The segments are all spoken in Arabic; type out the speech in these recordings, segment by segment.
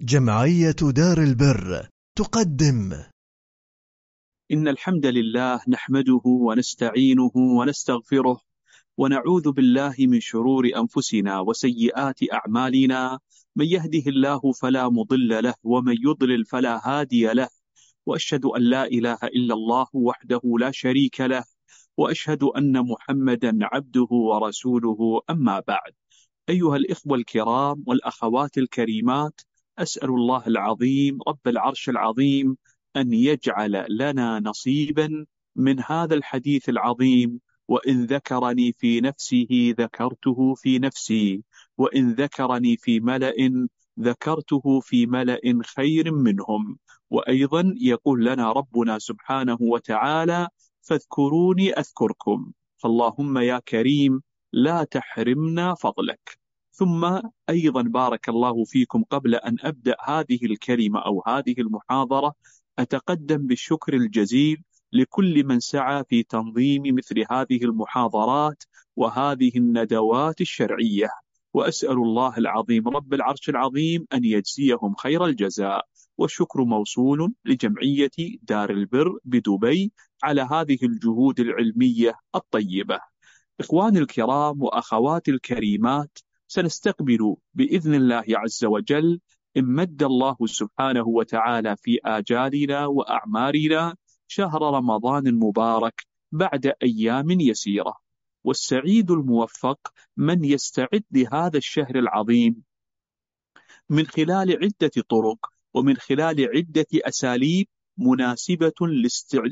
جمعية دار البر تقدم. إن الحمد لله نحمده ونستعينه ونستغفره ونعوذ بالله من شرور أنفسنا وسيئات أعمالنا. من يهده الله فلا مضل له ومن يضلل فلا هادي له. وأشهد أن لا إله إلا الله وحده لا شريك له. وأشهد أن محمدا عبده ورسوله أما بعد. أيها الإخوة الكرام والأخوات الكريمات أسأل الله العظيم رب العرش العظيم أن يجعل لنا نصيبا من هذا الحديث العظيم وإن ذكرني في نفسه ذكرته في نفسي وإن ذكرني في ملأ ذكرته في ملأ خير منهم. وأيضا يقول لنا ربنا سبحانه وتعالى فاذكروني أذكركم فاللهم يا كريم لا تحرمنا فضلك. ثم أيضا بارك الله فيكم قبل أن أبدأ هذه الكلمة أو هذه المحاضرة. أتقدم بالشكر الجزيل لكل من سعى في تنظيم مثل هذه المحاضرات وهذه الندوات الشرعية. وأسأل الله العظيم رب العرش العظيم أن يجزيهم خير الجزاء. والشكر موصول لجمعية دار البر بدبي على هذه الجهود العلمية الطيبة. إخواني الكرام وأخواتي الكريمات سنستقبل بإذن الله عز وجل إن مد الله سبحانه وتعالى في آجالنا وأعمارنا شهر رمضان المبارك بعد أيام يسيرة. والسعيد الموفق من يستعد لهذا الشهر العظيم من خلال عدة طرق ومن خلال عدة أساليب مناسبة لاستع...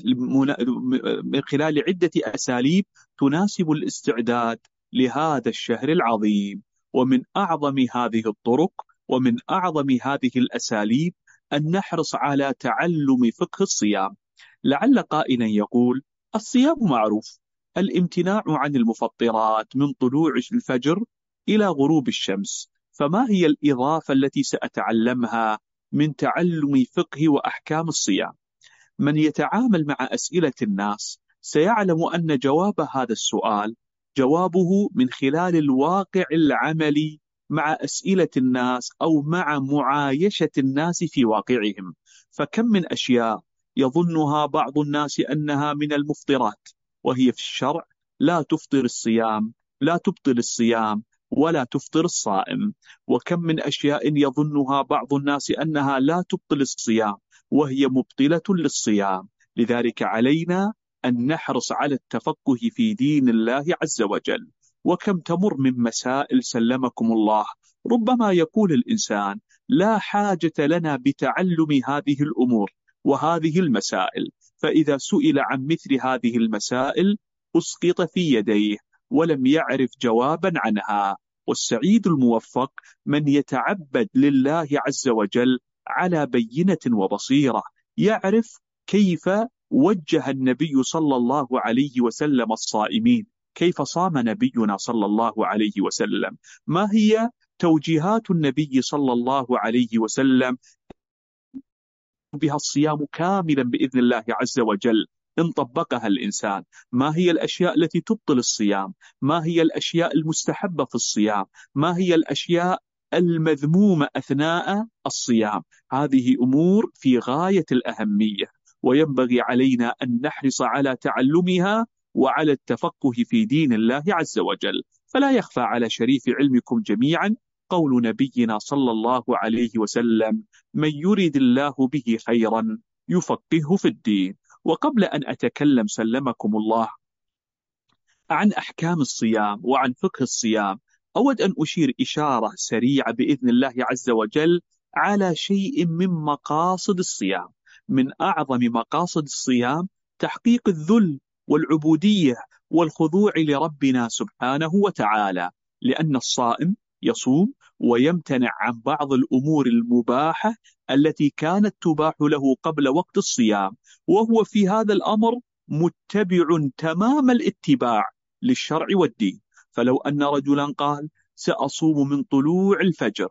من خلال عدة أساليب تناسب الاستعداد لهذا الشهر العظيم. ومن أعظم هذه الطرق ومن أعظم هذه الأساليب أن نحرص على تعلم فقه الصيام. لعل قائلا يقول الصيام معروف. الامتناع عن المفطرات من طلوع الفجر إلى غروب الشمس. فما هي الإضافة التي سأتعلمها من تعلم فقه وأحكام الصيام؟ من يتعامل مع أسئلة الناس سيعلم أن جواب هذا السؤال جوابه من خلال الواقع العملي مع أسئلة الناس أو مع معايشة الناس في واقعهم. فكم من أشياء يظنها بعض الناس أنها من المفطرات وهي في الشرع لا تفطر الصيام لا تبطل الصيام ولا تفطر الصائم. وكم من أشياء يظنها بعض الناس أنها لا تبطل الصيام وهي مبطلة للصيام. لذلك علينا أن نحرص على التفقه في دين الله عز وجل. وكم تمر من مسائل سلمكم الله. ربما يقول الإنسان لا حاجة لنا بتعلم هذه الأمور وهذه المسائل. فإذا سئل عن مثل هذه المسائل أسقط في يديه ولم يعرف جوابا عنها. والسعيد الموفق من يتعبد لله عز وجل على بينة وبصيرة يعرف كيف وجه النبي صلى الله عليه وسلم الصائمين. كيف صام نبينا صلى الله عليه وسلم؟ ما هي توجيهات النبي صلى الله عليه وسلم؟ بها الصيام كاملا بإذن الله عز وجل. إن طبقها الإنسان. ما هي الأشياء التي تبطل الصيام؟ ما هي الأشياء المستحبة في الصيام؟ ما هي الأشياء المذمومة أثناء الصيام؟ هذه أمور في غاية الأهمية. وينبغي علينا أن نحرص على تعلمها وعلى التفقه في دين الله عز وجل. فلا يخفى على شريف علمكم جميعا قول نبينا صلى الله عليه وسلم من يريد الله به خيرا يفقهه في الدين وقبل أن أتكلم سلمكم الله عن أحكام الصيام وعن فقه الصيام أود أن أشير إشارة سريعة بإذن الله عز وجل على شيء من مقاصد الصيام. من أعظم مقاصد الصيام تحقيق الذل والعبودية والخضوع لربنا سبحانه وتعالى لأن الصائم يصوم ويمتنع عن بعض الأمور المباحة التي كانت تباح له قبل وقت الصيام وهو في هذا الأمر متبع تمام الاتباع للشرع والدين. فلو أن رجلا قال سأصوم من طلوع الفجر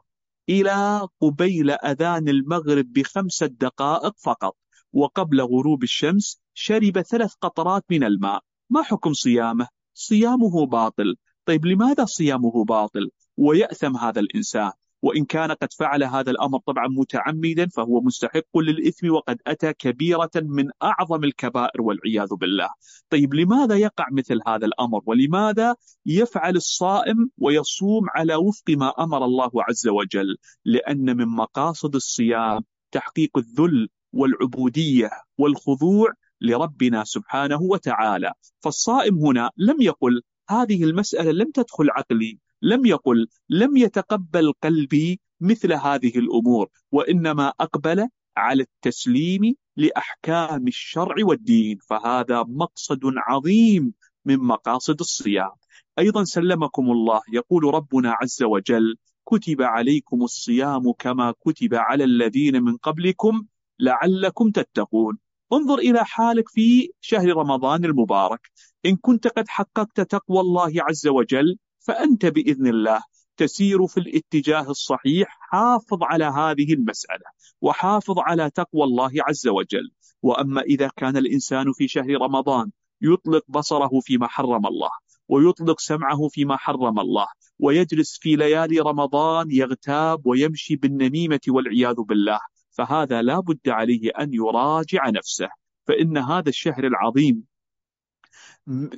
إلى قبيل أذان المغرب بخمسة دقائق فقط وقبل غروب الشمس شرب ثلاث قطرات من الماء ما حكم صيامه؟ صيامه باطل طيب لماذا صيامه باطل؟ ويأثم هذا الإنسان وإن كان قد فعل هذا الأمر طبعا متعمدا فهو مستحق للإثم وقد أتى كبيرة من أعظم الكبائر والعياذ بالله. طيب لماذا يقع مثل هذا الأمر؟ ولماذا يفعل الصائم ويصوم على وفق ما أمر الله عز وجل؟ لأن من مقاصد الصيام تحقيق الذل والعبودية والخضوع لربنا سبحانه وتعالى. فالصائم هنا لم يقل هذه المسألة لم تدخل عقلي. لم يقل لم يتقبل قلبي مثل هذه الأمور وإنما أقبل على التسليم لأحكام الشرع والدين فهذا مقصد عظيم من مقاصد الصيام. أيضا سلمكم الله يقول ربنا عز وجل كتب عليكم الصيام كما كتب على الذين من قبلكم لعلكم تتقون انظر إلى حالك في شهر رمضان المبارك. إن كنت قد حققت تقوى الله عز وجل فأنت بإذن الله تسير في الاتجاه الصحيح حافظ على هذه المسألة وحافظ على تقوى الله عز وجل. وأما إذا كان الإنسان في شهر رمضان يطلق بصره فيما حرم الله ويطلق سمعه فيما حرم الله ويجلس في ليالي رمضان يغتاب ويمشي بالنميمة والعياذ بالله فهذا لا بد عليه أن يراجع نفسه. فإن هذا الشهر العظيم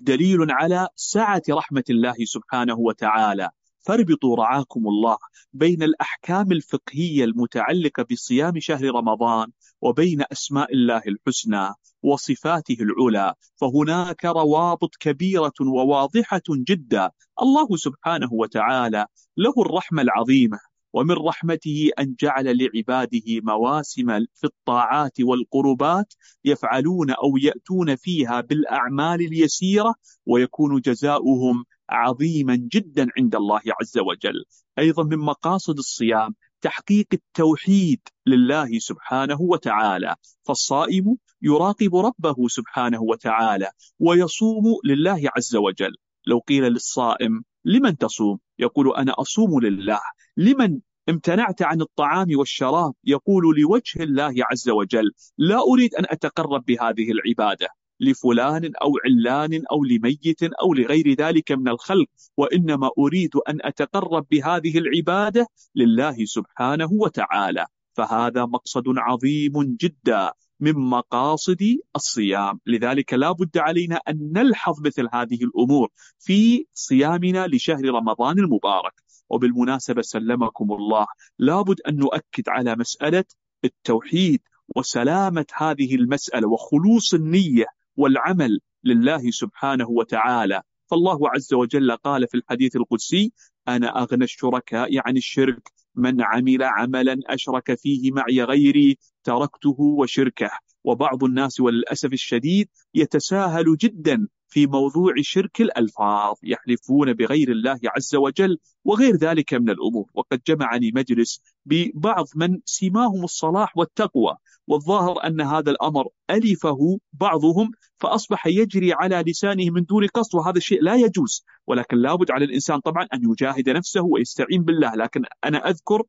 دليل على سعة رحمة الله سبحانه وتعالى. فاربطوا رعاكم الله بين الأحكام الفقهية المتعلقة بصيام شهر رمضان وبين أسماء الله الحسنى وصفاته العلى. فهناك روابط كبيرة وواضحة جدا. الله سبحانه وتعالى له الرحمة العظيمة. ومن رحمته أن جعل لعباده مواسم في الطاعات والقربات يفعلون أو يأتون فيها بالأعمال اليسيرة ويكون جزاؤهم عظيما جدا عند الله عز وجل. أيضا من مقاصد الصيام تحقيق التوحيد لله سبحانه وتعالى. فالصائم يراقب ربه سبحانه وتعالى ويصوم لله عز وجل. لو قيل للصائم لمن تصوم؟ يقول أنا أصوم لله. لمن امتنعت عن الطعام والشراب؟ يقول لوجه الله عز وجل لا أريد أن أتقرب بهذه العبادة. لفلان أو علان أو لميت أو لغير ذلك من الخلق وإنما أريد أن أتقرب بهذه العبادة لله سبحانه وتعالى. فهذا مقصد عظيم جدا. من مقاصد الصيام. لذلك لا بد علينا أن نلحظ مثل هذه الأمور في صيامنا لشهر رمضان المبارك. وبالمناسبة سلمكم الله. لابد أن نؤكد على مسألة التوحيد وسلامة هذه المسألة وخلوص النية والعمل لله سبحانه وتعالى. فالله عز وجل قال في الحديث القدسي أنا أغنى الشركاء عن الشرك من عمل عملا أشرك فيه معي غيري تركته وشركه. وبعض الناس وللأسف الشديد يتساهل جدا في موضوع شرك الألفاظ يحلفون بغير الله عز وجل وغير ذلك من الأمور. وقد جمعني مجلس ببعض من سماهم الصلاح والتقوى والظاهر أن هذا الأمر ألفه بعضهم فأصبح يجري على لسانه من دون قصد وهذا الشيء لا يجوز. ولكن لابد على الإنسان طبعا أن يجاهد نفسه ويستعين بالله. لكن أنا أذكر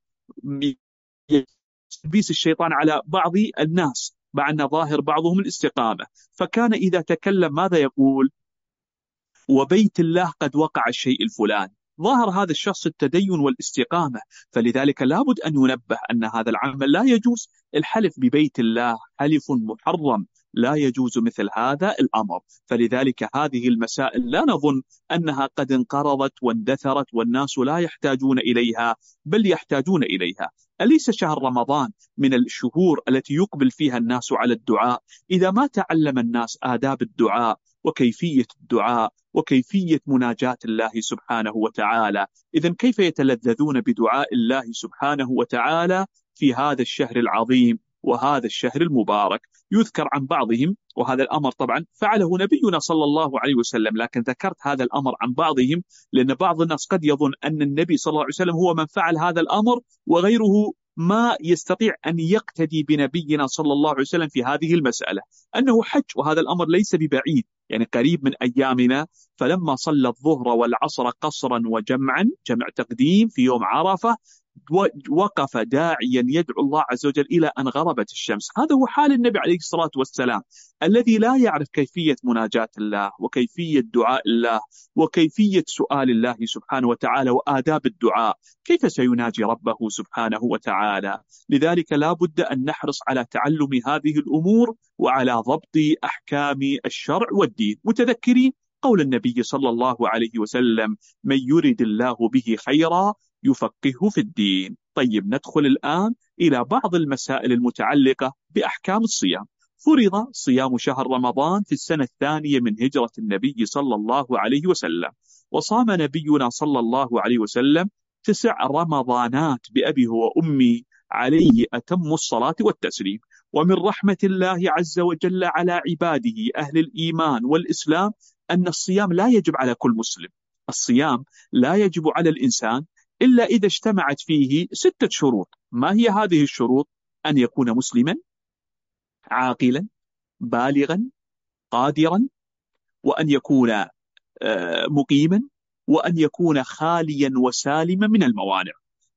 تلبيس الشيطان على بعض الناس. مع أن ظاهر بعضهم الاستقامة. فكان إذا تكلم ماذا يقول؟ وبيت الله قد وقع الشيء الفلاني. ظاهر هذا الشخص التدين والاستقامة. فلذلك لابد أن ينبه أن هذا العمل لا يجوز. الحلف ببيت الله حلف محرم. لا يجوز مثل هذا الأمر. فلذلك هذه المسائل لا نظن أنها قد انقرضت واندثرت والناس لا يحتاجون إليها بل يحتاجون إليها. أليس شهر رمضان من الشهور التي يقبل فيها الناس على الدعاء؟ إذا ما تعلم الناس آداب الدعاء وكيفية الدعاء وكيفية مناجاة الله سبحانه وتعالى إذا كيف يتلذذون بدعاء الله سبحانه وتعالى في هذا الشهر العظيم؟ وهذا الشهر المبارك يذكر عن بعضهم وهذا الأمر طبعا فعله نبينا صلى الله عليه وسلم لكن ذكرت هذا الأمر عن بعضهم لأن بعض الناس قد يظن أن النبي صلى الله عليه وسلم هو من فعل هذا الأمر وغيره ما يستطيع أن يقتدي بنبينا صلى الله عليه وسلم في هذه المسألة. أنه حج وهذا الأمر ليس ببعيد يعني قريب من أيامنا فلما صلى الظهر والعصر قصرا وجمعا جمع تقديم في يوم عرفة وقف داعيا يدعو الله عز وجل إلى أن غربت الشمس. هذا هو حال النبي عليه الصلاة والسلام الذي لا يعرف كيفية مناجاة الله وكيفية دعاء الله وكيفية سؤال الله سبحانه وتعالى وآداب الدعاء. كيف سيناجي ربه سبحانه وتعالى؟ لذلك لا بد أن نحرص على تعلم هذه الأمور وعلى ضبط أحكام الشرع والدين. متذكرين قول النبي صلى الله عليه وسلم من يرد الله به خيرا يفقهه في الدين. طيب ندخل الآن إلى بعض المسائل المتعلقة بأحكام الصيام. فرض صيام شهر رمضان في السنة الثانية من هجرة النبي صلى الله عليه وسلم. وصام نبينا صلى الله عليه وسلم تسع رمضانات بأبيه وأمي عليه أتم الصلاة والتسليم. ومن رحمة الله عز وجل على عباده أهل الإيمان والإسلام أن الصيام لا يجب على كل مسلم. الصيام لا يجب على الإنسان إلا إذا اجتمعت فيه ستة شروط. ما هي هذه الشروط؟ أن يكون مسلما عاقلا بالغا قادرا وأن يكون آه، مقيما وأن يكون خاليا وسالما من الموانع.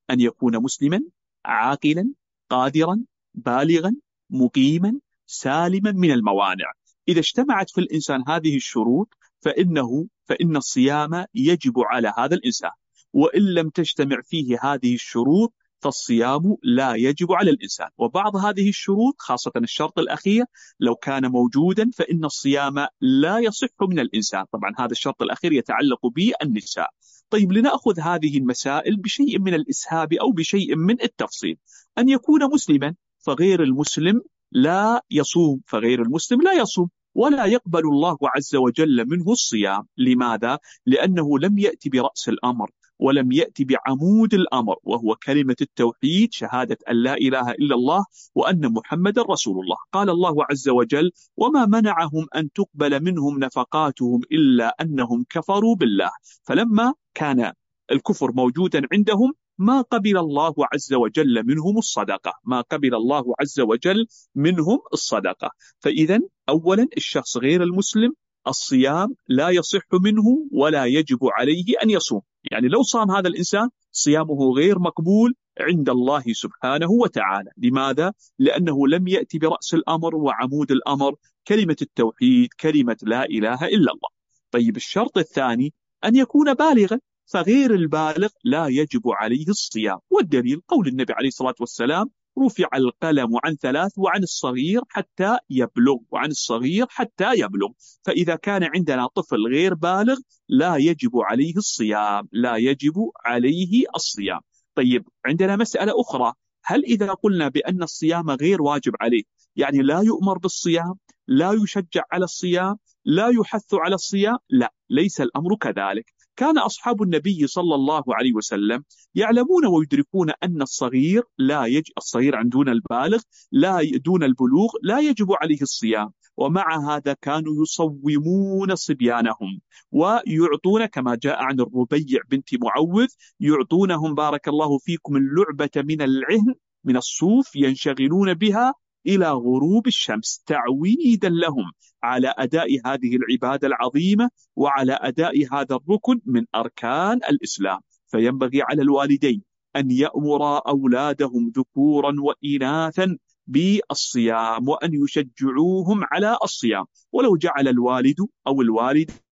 أن يكون مسلما عاقلا قادرا بالغا مقيما سالما من الموانع. إذا اجتمعت في الإنسان هذه الشروط فإنه فإن الصيام يجب على هذا الإنسان. وإن لم تجتمع فيه هذه الشروط فالصيام لا يجب على الإنسان. وبعض هذه الشروط خاصة الشرط الأخير لو كان موجودا فإن الصيام لا يصح من الإنسان. طبعا هذا الشرط الأخير يتعلق بالنساء. طيب لنأخذ هذه المسائل بشيء من الإسهاب أو بشيء من التفصيل. أن يكون مسلما فغير المسلم لا يصوم فغير المسلم لا يصوم ولا يقبل الله عز وجل منه الصيام. لماذا؟ لأنه لم يأتي برأس الأمر. ولم يأتي بعمود الأمر وهو كلمة التوحيد شهادة أن لا إله إلا الله وأن محمد رسول الله. قال الله عز وجل وما منعهم أن تقبل منهم نفقاتهم إلا أنهم كفروا بالله فلما كان الكفر موجودا عندهم ما قبل الله عز وجل منهم الصدقة. ما قبل الله عز وجل منهم الصدقة. فإذا أولا الشخص غير المسلم الصيام لا يصح منه ولا يجب عليه أن يصوم. يعني لو صام هذا الإنسان صيامه غير مقبول عند الله سبحانه وتعالى. لماذا؟ لأنه لم يأتي برأس الأمر وعمود الأمر كلمة التوحيد كلمة لا إله إلا الله. طيب الشرط الثاني أن يكون بالغا فغير البالغ لا يجب عليه الصيام. والدليل قول النبي عليه الصلاة والسلام رفع القلم عن ثلاث وعن الصغير حتى يبلغ وعن الصغير حتى يبلغ. فإذا كان عندنا طفل غير بالغ لا يجب عليه الصيام لا يجب عليه الصيام. طيب عندنا مسألة أخرى. هل إذا قلنا بأن الصيام غير واجب عليه يعني لا يؤمر بالصيام لا يشجع على الصيام لا يحث على الصيام؟ لا ليس الأمر كذلك. كان أصحاب النبي صلى الله عليه وسلم يعلمون ويدركون أن الصغير لا يج... الصغير عن دون البالغ لا دون البلوغ لا يجب عليه الصيام. ومع هذا كانوا يصومون صبيانهم. ويعطون كما جاء عن الربيع بنت معوذ يعطونهم بارك الله فيكم اللعبة من العهن من الصوف ينشغلون بها. إلى غروب الشمس تعويدا لهم على أداء هذه العبادة العظيمة وعلى أداء هذا الركن من أركان الإسلام. فينبغي على الوالدين أن يأمر أولادهم ذكورا وإناثا بالصيام وأن يشجعوهم على الصيام. ولو جعل الوالد أو الوالد أو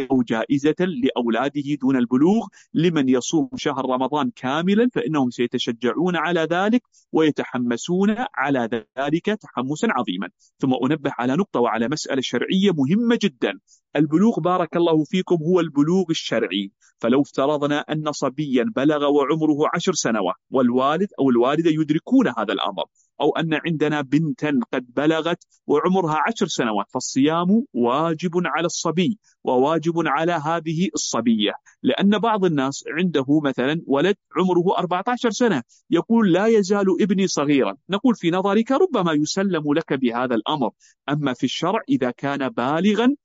جائزة لأولاده دون البلوغ لمن يصوم شهر رمضان كاملا فإنهم سيتشجعون على ذلك ويتحمسون على ذلك تحمسا عظيما. ثم أنبه على نقطة وعلى مسألة شرعية مهمة جدا. البلوغ بارك الله فيكم هو البلوغ الشرعي. فلو افترضنا أن صبيا بلغ وعمره عشر سنوات والوالد أو الوالدة يدركون هذا الأمر أو أن عندنا بنتا قد بلغت وعمرها عشر سنوات فالصيام واجب على الصبي وواجب على هذه الصبية. لأن بعض الناس عنده مثلا ولد عمره 14 سنة يقول لا يزال ابني صغيرا. نقول في نظرك ربما يسلم لك بهذا الأمر. أما في الشرع إذا كان بالغا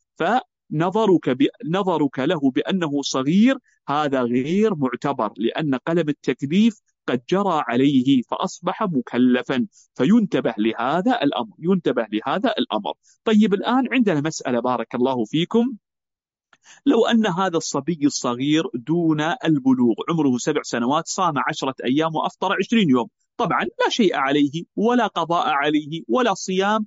فنظرك ب... نظرك له بأنه صغير هذا غير معتبر لأن قلم التكليف قد جرى عليه فأصبح مكلفا. فينتبه لهذا الأمر ينتبه لهذا الأمر. طيب الآن عندنا مسألة بارك الله فيكم. لو أن هذا الصبي الصغير دون البلوغ عمره سبع سنوات صام عشرة أيام وأفطر عشرين يوم. طبعا لا شيء عليه ولا قضاء عليه ولا صيام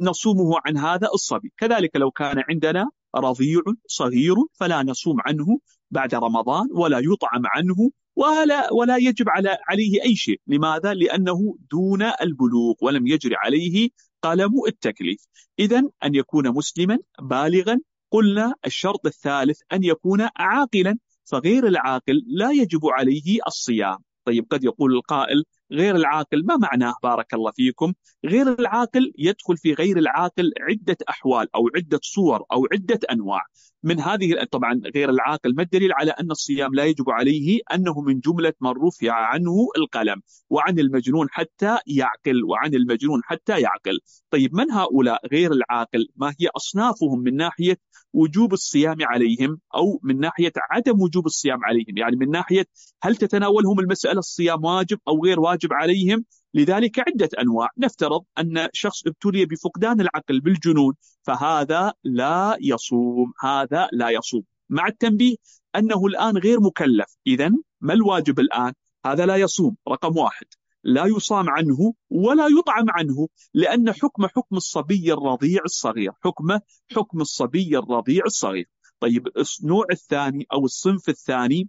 نصومه عن هذا الصبي. كذلك لو كان عندنا رضيع صغير فلا نصوم عنه بعد رمضان ولا يطعم عنه ولا ولا يجب على عليه أي شيء، لماذا؟ لأنه دون البلوغ ولم يجري عليه قلم التكليف، اذا أن يكون مسلما بالغا قلنا الشرط الثالث أن يكون عاقلا، فغير العاقل لا يجب عليه الصيام، طيب قد يقول القائل غير العاقل ما معناه بارك الله فيكم؟ غير العاقل يدخل في غير العاقل عدة أحوال أو عدة صور أو عدة أنواع. من هذه طبعا غير العاقل ما الدليل على أن الصيام لا يجب عليه؟ أنه من جملة من رفع عنه القلم وعن المجنون حتى يعقل وعن المجنون حتى يعقل. طيب من هؤلاء غير العاقل؟ ما هي أصنافهم من ناحية وجوب الصيام عليهم أو من ناحية عدم وجوب الصيام عليهم؟ يعني من ناحية هل تتناولهم المسألة الصيام واجب أو غير واجب؟ عليهم. لذلك عدة أنواع. نفترض أن شخص ابتلي بفقدان العقل بالجنون فهذا لا يصوم هذا لا يصوم. مع التنبيه أنه الآن غير مكلف. إذا ما الواجب الآن؟ هذا لا يصوم رقم واحد. لا يصام عنه ولا يطعم عنه لأن حكم حكم الصبي الرضيع الصغير. حكمه حكم الصبي الرضيع الصغير. طيب النوع الثاني أو الصنف الثاني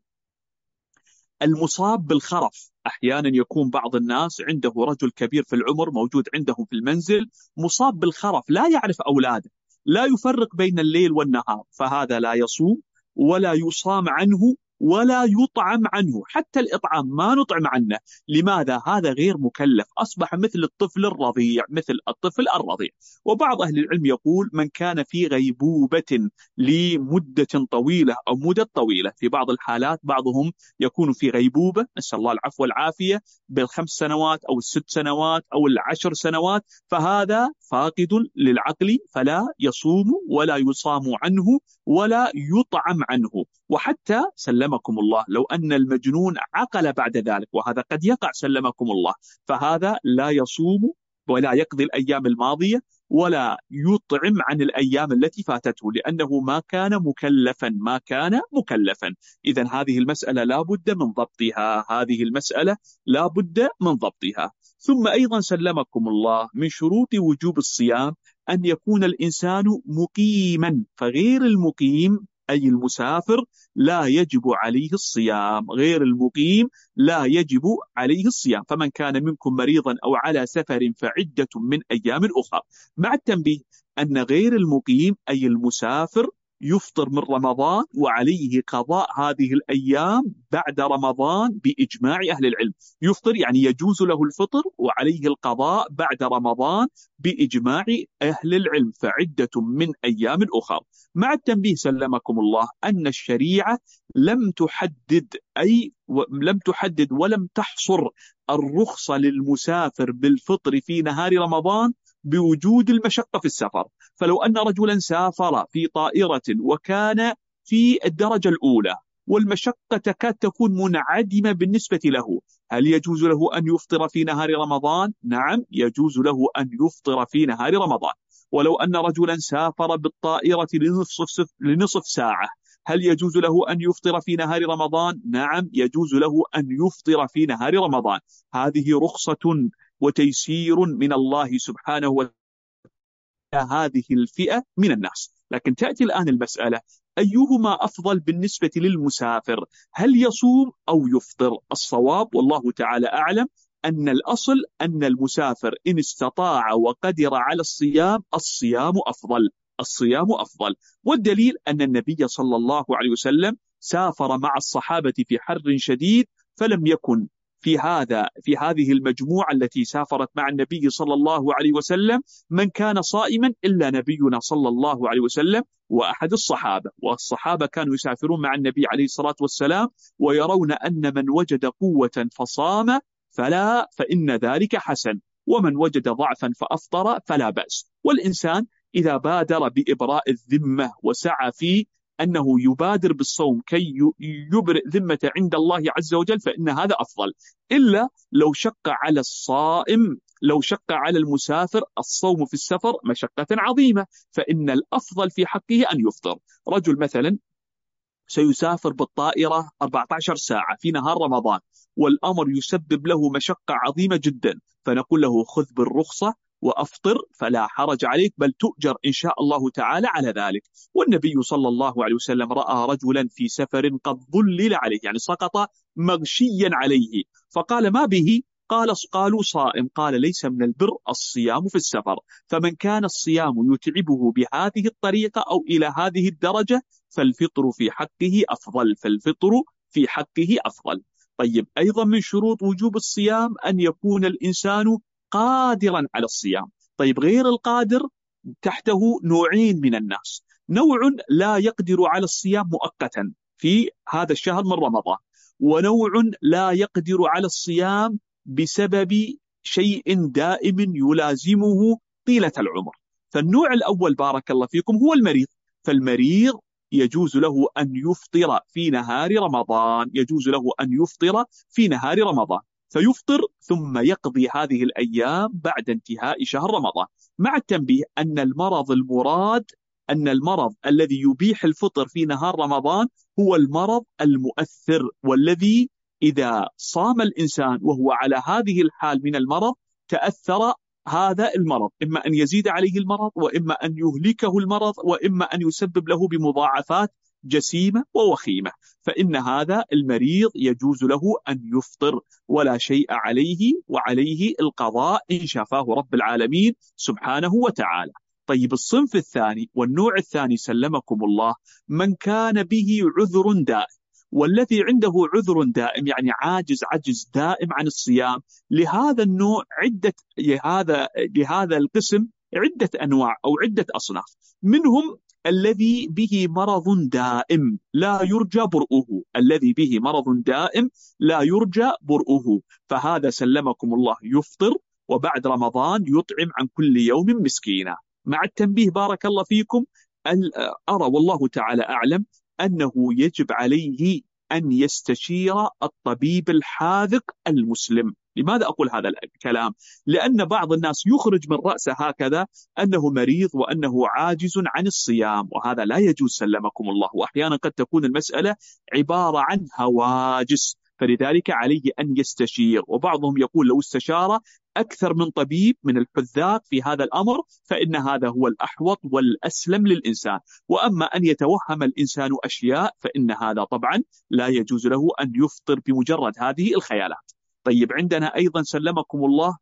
المصاب بالخرف. أحيانا يكون بعض الناس عنده رجل كبير في العمر موجود عندهم في المنزل مصاب بالخرف لا يعرف أولاده لا يفرق بين الليل والنهار فهذا لا يصوم ولا يصام عنه ولا يطعم عنه. حتى الإطعام ما نطعم عنه. لماذا؟ هذا غير مكلف. أصبح مثل الطفل الرضيع مثل الطفل الرضيع. وبعض أهل العلم يقول من كان في غيبوبة لمدة طويلة أو مدة طويلة. في بعض الحالات بعضهم يكون في غيبوبة نسأل الله العفو والعافية بالخمس سنوات أو الست سنوات أو العشر سنوات. فهذا فاقد للعقل فلا يصوم ولا يصام عنه ولا يطعم عنه. وحتى سلمكم الله. لو أن المجنون عقل بعد ذلك وهذا قد يقع سلمكم الله. فهذا لا يصوم ولا يقضي الأيام الماضية ولا يطعم عن الأيام التي فاتته لأنه ما كان مكلفا ما كان مكلفا. إذا هذه المسألة لا بد من ضبطها. هذه المسألة لا بد من ضبطها. ثم أيضا سلمكم الله من شروط وجوب الصيام أن يكون الإنسان مقيما فغير المقيم أي المسافر لا يجب عليه الصيام غير المقيم لا يجب عليه الصيام. فمن كان منكم مريضا أو على سفر فعدة من أيام أخرى. مع التنبيه أن غير المقيم أي المسافر يفطر من رمضان وعليه قضاء هذه الأيام بعد رمضان بإجماع أهل العلم. يفطر يعني يجوز له الفطر وعليه القضاء بعد رمضان بإجماع أهل العلم فعدة من أيام أخرى مع التنبيه سلمكم الله أن الشريعة لم تحدد أي لم تحدد ولم تحصر الرخصة للمسافر بالفطر في نهار رمضان بوجود المشقة في السفر فلو أن رجلا سافر في طائرة وكان في الدرجة الأولى والمشقة تكاد تكون منعدمة بالنسبة له هل يجوز له أن يفطر في نهار رمضان؟ نعم يجوز له أن يفطر في نهار رمضان ولو أن رجلا سافر بالطائرة لنصف, لنصف ساعة هل يجوز له أن يفطر في نهار رمضان؟ نعم يجوز له أن يفطر في نهار رمضان هذه رخصة وتيسير من الله سبحانه وتعالى هذه الفئة من الناس. لكن تأتي الآن المسألة أيهما أفضل بالنسبة للمسافر؟ هل يصوم أو يفطر؟ الصواب والله تعالى أعلم أن الأصل أن المسافر إن استطاع وقدر على الصيام الصيام أفضل الصيام أفضل. والدليل أن النبي صلى الله عليه وسلم سافر مع الصحابة في حر شديد فلم يكن في هذا في هذه المجموعة التي سافرت مع النبي صلى الله عليه وسلم من كان صائما إلا نبينا صلى الله عليه وسلم وأحد الصحابة. والصحابة كانوا يسافرون مع النبي عليه الصلاة والسلام ويرون أن من وجد قوة فصام فلا فإن ذلك حسن. ومن وجد ضعفا فأفطر فلا بأس. والإنسان إذا بادر بإبراء الذمة وسعى في أنه يبادر بالصوم كي يبرئ ذمة عند الله عز وجل فإن هذا أفضل. إلا لو شق على الصائم لو شق على المسافر الصوم في السفر مشقة عظيمة فإن الأفضل في حقه أن يفطر. رجل مثلا سيسافر بالطائرة 14 ساعة في نهار رمضان والأمر يسبب له مشقة عظيمة جدا فنقول له خذ بالرخصة وأفطر فلا حرج عليك بل تؤجر إن شاء الله تعالى على ذلك. والنبي صلى الله عليه وسلم رأى رجلا في سفر قد ظلل عليه يعني سقط مغشيا عليه. فقال ما به؟ قال قالوا صائم. قال ليس من البر الصيام في السفر. فمن كان الصيام يتعبه بهذه الطريقة أو إلى هذه الدرجة فالفطر في حقه أفضل فالفطر في حقه أفضل. طيب أيضا من شروط وجوب الصيام أن يكون الإنسان قادرا على الصيام. طيب غير القادر تحته نوعين من الناس. نوع لا يقدر على الصيام مؤقتا في هذا الشهر من رمضان ونوع لا يقدر على الصيام بسبب شيء دائم يلازمه طيلة العمر. فالنوع الأول بارك الله فيكم هو المريض. فالمريض يجوز له أن يفطر في نهار رمضان. يجوز له أن يفطر في نهار رمضان. فيفطر ثم يقضي هذه الأيام بعد انتهاء شهر رمضان. مع التنبيه أن المرض المراد أن المرض الذي يبيح الفطر في نهار رمضان هو المرض المؤثر والذي إذا صام الإنسان وهو على هذه الحال من المرض تأثر هذا المرض. إما أن يزيد عليه المرض وإما أن يهلكه المرض وإما أن يسبب له بمضاعفات جسيمة ووخيمة فإن هذا المريض يجوز له أن يفطر ولا شيء عليه وعليه القضاء إن شافاه رب العالمين سبحانه وتعالى. طيب الصنف الثاني والنوع الثاني سلمكم الله من كان به عذر دائم والذي عنده عذر دائم يعني عاجز عجز دائم عن الصيام لهذا النوع عدة لهذا لهذا القسم عدة أنواع أو عدة أصناف منهم الذي به مرض دائم لا يرجى برؤه. الذي به مرض دائم لا يرجى برؤه. فهذا سلمكم الله يفطر وبعد رمضان يطعم عن كل يوم مسكينا. مع التنبيه بارك الله فيكم أرى والله تعالى أعلم أنه يجب عليه أن يستشير الطبيب الحاذق المسلم. لماذا أقول هذا الكلام؟ لأن بعض الناس يخرج من رأسه هكذا أنه مريض وأنه عاجز عن الصيام وهذا لا يجوز سلمكم الله. وأحيانا قد تكون المسألة عبارة عن هواجس فلذلك عليه أن يستشير. وبعضهم يقول لو استشار أكثر من طبيب من الحذاق في هذا الأمر فإن هذا هو الأحوط والأسلم للإنسان. وأما أن يتوهم الإنسان أشياء فإن هذا طبعا لا يجوز له أن يفطر بمجرد هذه الخيالات. طيب عندنا أيضا سلمكم الله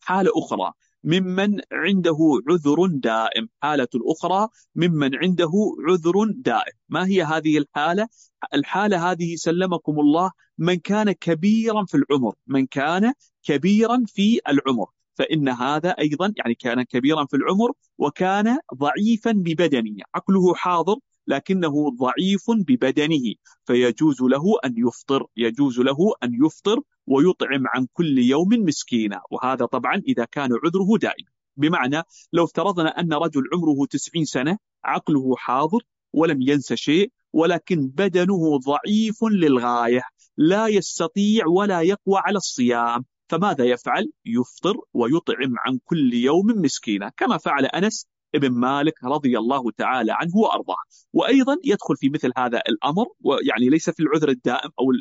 حالة أخرى. ممن عنده عذر دائم. حالة الأخرى ممن عنده عذر دائم. ما هي هذه الحالة؟ الحالة هذه سلمكم الله من كان كبيرا في العمر من كان كبيرا في العمر. فإن هذا أيضا يعني كان كبيرا في العمر وكان ضعيفا ببدنه. عقله حاضر لكنه ضعيف ببدنه. فيجوز له أن يفطر يجوز له أن يفطر ويطعم عن كل يوم مسكينا. وهذا طبعا إذا كان عذره دائم. بمعنى لو افترضنا أن رجل عمره 90 سنة عقله حاضر ولم ينسى شيء ولكن بدنه ضعيف للغاية لا يستطيع ولا يقوى على الصيام. فماذا يفعل؟ يفطر ويطعم عن كل يوم مسكينا كما فعل أنس ابن مالك رضي الله تعالى عنه وأرضاه. وأيضا يدخل في مثل هذا الأمر ويعني ليس في العذر الدائم أو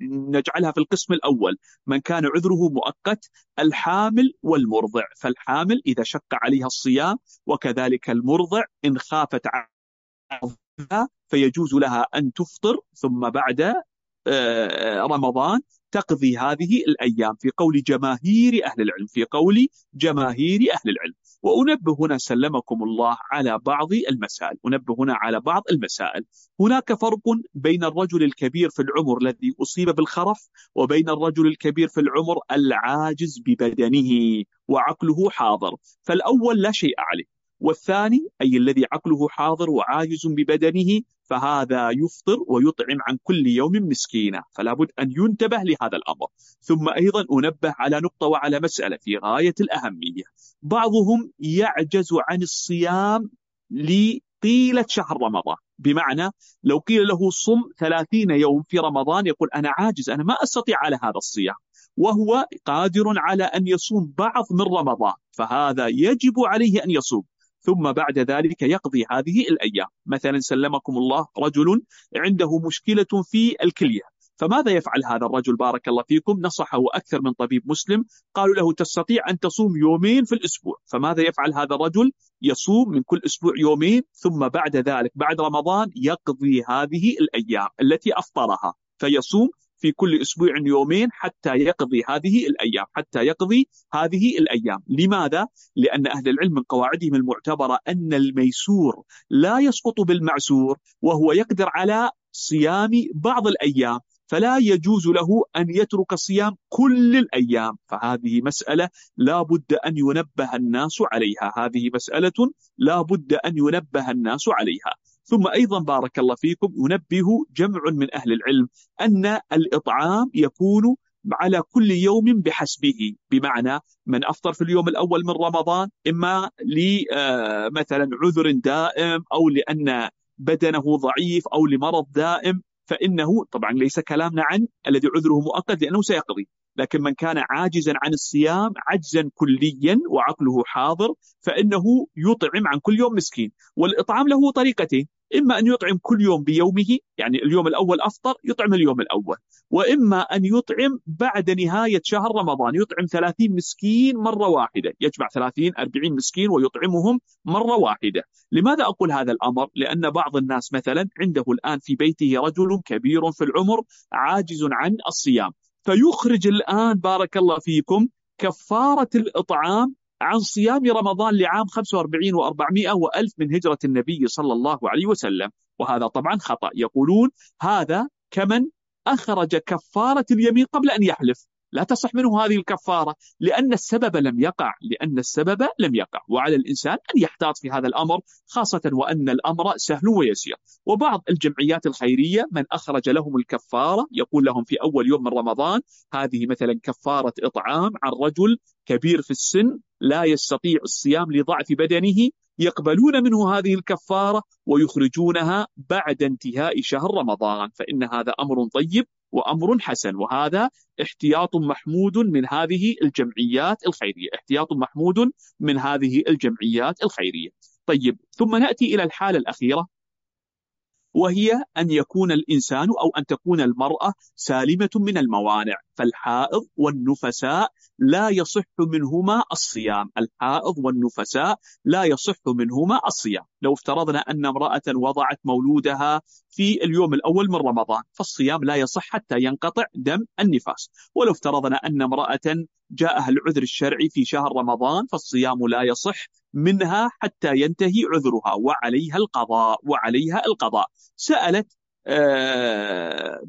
نجعلها في القسم الأول. من كان عذره مؤقت الحامل والمرضع. فالحامل إذا شق عليها الصيام وكذلك المرضع إن خافت فيجوز لها أن تفطر. ثم بعد آه، رمضان تقضي هذه الأيام في قول جماهير أهل العلم في قول جماهير أهل العلم. وأنبه هنا سلمكم الله على بعض المسائل أنبه هنا على بعض المسائل. هناك فرق بين الرجل الكبير في العمر الذي أصيب بالخرف وبين الرجل الكبير في العمر العاجز ببدنه وعقله حاضر. فالأول لا شيء عليه. والثاني أي الذي عقله حاضر وعاجز ببدنه فهذا يفطر ويطعم عن كل يوم مسكينا فلا بد أن ينتبه لهذا الأمر. ثم أيضا أنبه على نقطة وعلى مسألة في غاية الأهمية. بعضهم يعجز عن الصيام طيلة شهر رمضان. بمعنى لو قيل له صم ثلاثين يوم في رمضان يقول أنا عاجز أنا ما أستطيع على هذا الصيام. وهو قادر على أن يصوم بعض من رمضان فهذا يجب عليه أن يصوم. ثم بعد ذلك يقضي هذه الأيام. مثلا سلمكم الله رجل عنده مشكلة في الكلية. فماذا يفعل هذا الرجل بارك الله فيكم؟ نصحه أكثر من طبيب مسلم. قالوا له تستطيع أن تصوم يومين في الأسبوع. فماذا يفعل هذا الرجل؟ يصوم من كل أسبوع يومين ثم بعد ذلك بعد رمضان يقضي هذه الأيام التي أفطرها. فيصوم في كل أسبوع يومين حتى يقضي هذه الأيام حتى يقضي هذه الأيام. لماذا؟ لأن أهل العلم من قواعدهم المعتبرة أن الميسور لا يسقط بالمعسور وهو يقدر على صيام بعض الأيام فلا يجوز له أن يترك صيام كل الأيام. فهذه مسألة لا بد أن ينبه الناس عليها. هذه مسألة لا بد أن ينبه الناس عليها. ثم أيضا بارك الله فيكم ينبه جمع من أهل العلم أن الإطعام يكون على كل يوم بحسبه بمعنى من أفطر في اليوم الأول من رمضان إما لمثلا آه، عذر دائم أو لأن بدنه ضعيف أو لمرض دائم فإنه طبعا ليس كلامنا عن الذي عذره مؤقت لأنه سيقضي. لكن من كان عاجزا عن الصيام عجزا كليا وعقله حاضر فإنه يطعم عن كل يوم مسكين. والإطعام له طريقتين. إما أن يطعم كل يوم بيومه يعني اليوم الأول أفطر يطعم اليوم الأول. وإما أن يطعم بعد نهاية شهر رمضان يطعم 30 مسكين مرة واحدة. يجمع 30 40 مسكين ويطعمهم مرة واحدة. لماذا أقول هذا الأمر؟ لأن بعض الناس مثلا عنده الآن في بيته رجل كبير في العمر عاجز عن الصيام. فيخرج الآن بارك الله فيكم كفارة الإطعام عن صيام رمضان لعام 45 و400 وألف من هجرة النبي صلى الله عليه وسلم. وهذا طبعا خطأ. يقولون هذا كمن أخرج كفارة اليمين قبل أن يحلف. لا تصح منه هذه الكفارة لأن السبب لم يقع لأن السبب لم يقع. وعلى الإنسان أن يحتاط في هذا الأمر خاصة وأن الأمر سهل ويسير. وبعض الجمعيات الخيرية من أخرج لهم الكفارة يقول لهم في أول يوم من رمضان هذه مثلا كفارة إطعام عن رجل كبير في السن لا يستطيع الصيام لضعف بدنه يقبلون منه هذه الكفارة ويخرجونها بعد انتهاء شهر رمضان. فإن هذا أمر طيب وأمر حسن وهذا احتياط محمود من هذه الجمعيات الخيرية. احتياط محمود من هذه الجمعيات الخيرية. طيب ثم نأتي إلى الحالة الأخيرة. وهي أن يكون الإنسان أو أن تكون المرأة سالمة من الموانع فالحائض والنفساء لا يصح منهما الصيام. الحائض والنفساء لا يصح منهما الصيام. لو افترضنا أن امرأة وضعت مولودها في اليوم الأول من رمضان فالصيام لا يصح حتى ينقطع دم النفاس. ولو افترضنا أن امرأة جاءها العذر الشرعي في شهر رمضان فالصيام لا يصح منها حتى ينتهي عذرها وعليها القضاء وعليها القضاء. سألت آه،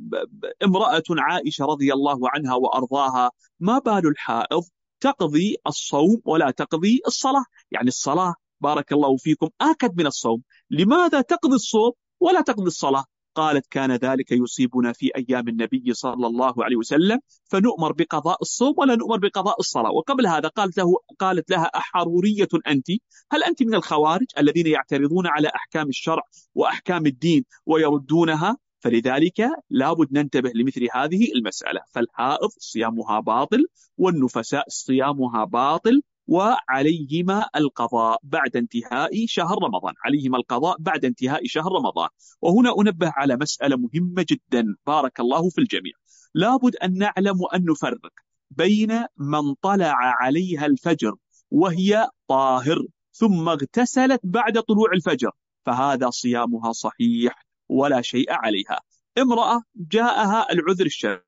امرأة عائشة رضي الله عنها وأرضاها ما بال الحائض؟ تقضي الصوم ولا تقضي الصلاة؟ يعني الصلاة بارك الله فيكم آكد من الصوم. لماذا تقضي الصوم ولا تقضي الصلاة؟ قالت كان ذلك يصيبنا في أيام النبي صلى الله عليه وسلم فنؤمر بقضاء الصوم ولا نؤمر بقضاء الصلاة. وقبل هذا قالت, له قالت لها أحرورية أنت؟ هل أنت من الخوارج الذين يعترضون على أحكام الشرع وأحكام الدين ويردونها؟ فلذلك لابد ننتبه لمثل هذه المسألة. فالحائض صيامها باطل والنفساء صيامها باطل وعليهما القضاء بعد انتهاء شهر رمضان. عليهما القضاء بعد انتهاء شهر رمضان. وهنا أنبه على مسألة مهمة جدا. بارك الله في الجميع. لابد أن نعلم أن نفرق بين من طلع عليها الفجر وهي طاهر ثم اغتسلت بعد طلوع الفجر فهذا صيامها صحيح ولا شيء عليها. امرأة جاءها العذر الشرعي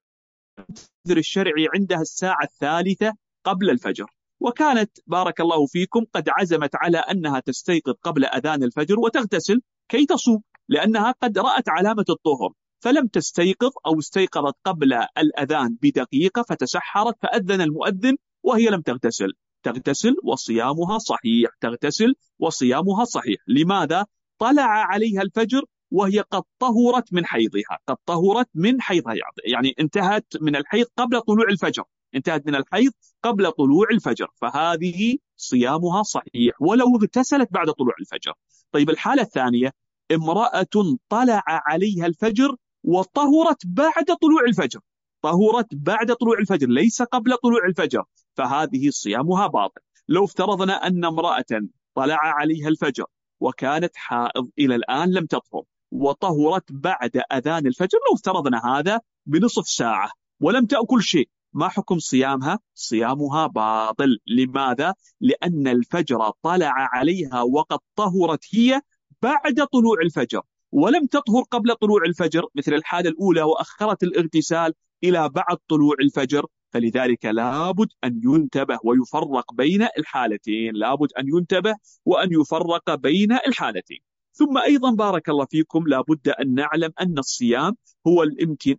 العذر الشرعي عندها الساعة الثالثة قبل الفجر. وكانت بارك الله فيكم قد عزمت على أنها تستيقظ قبل أذان الفجر وتغتسل كي تصوم لأنها قد رأت علامة الطهر فلم تستيقظ أو استيقظت قبل الأذان بدقيقة فتسحرت فأذن المؤذن وهي لم تغتسل. تغتسل وصيامها صحيح تغتسل وصيامها صحيح. لماذا؟ طلع عليها الفجر وهي قد طهرت من حيضها قد طهرت من حيضها يعني انتهت من الحيض قبل طلوع الفجر. انتهت من الحيض قبل طلوع الفجر فهذه صيامها صحيح ولو اغتسلت بعد طلوع الفجر. طيب الحالة الثانية امرأة طلع عليها الفجر وطهرت بعد طلوع الفجر. طهرت بعد طلوع الفجر ليس قبل طلوع الفجر فهذه صيامها باطل. لو افترضنا أن امرأة طلع عليها الفجر وكانت حائض إلى الآن لم تطهر وطهرت بعد أذان الفجر لو افترضنا هذا بنصف ساعة ولم تأكل شيء ما حكم صيامها؟ صيامها باطل لماذا؟ لأن الفجر طلع عليها وقد طهرت هي بعد طلوع الفجر ولم تطهر قبل طلوع الفجر مثل الحالة الأولى وأخرت الاغتسال إلى بعد طلوع الفجر فلذلك لابد أن ينتبه ويفرق بين الحالتين لابد أن ينتبه وأن يفرق بين الحالتين ثم أيضا بارك الله فيكم لابد أن نعلم أن الصيام هو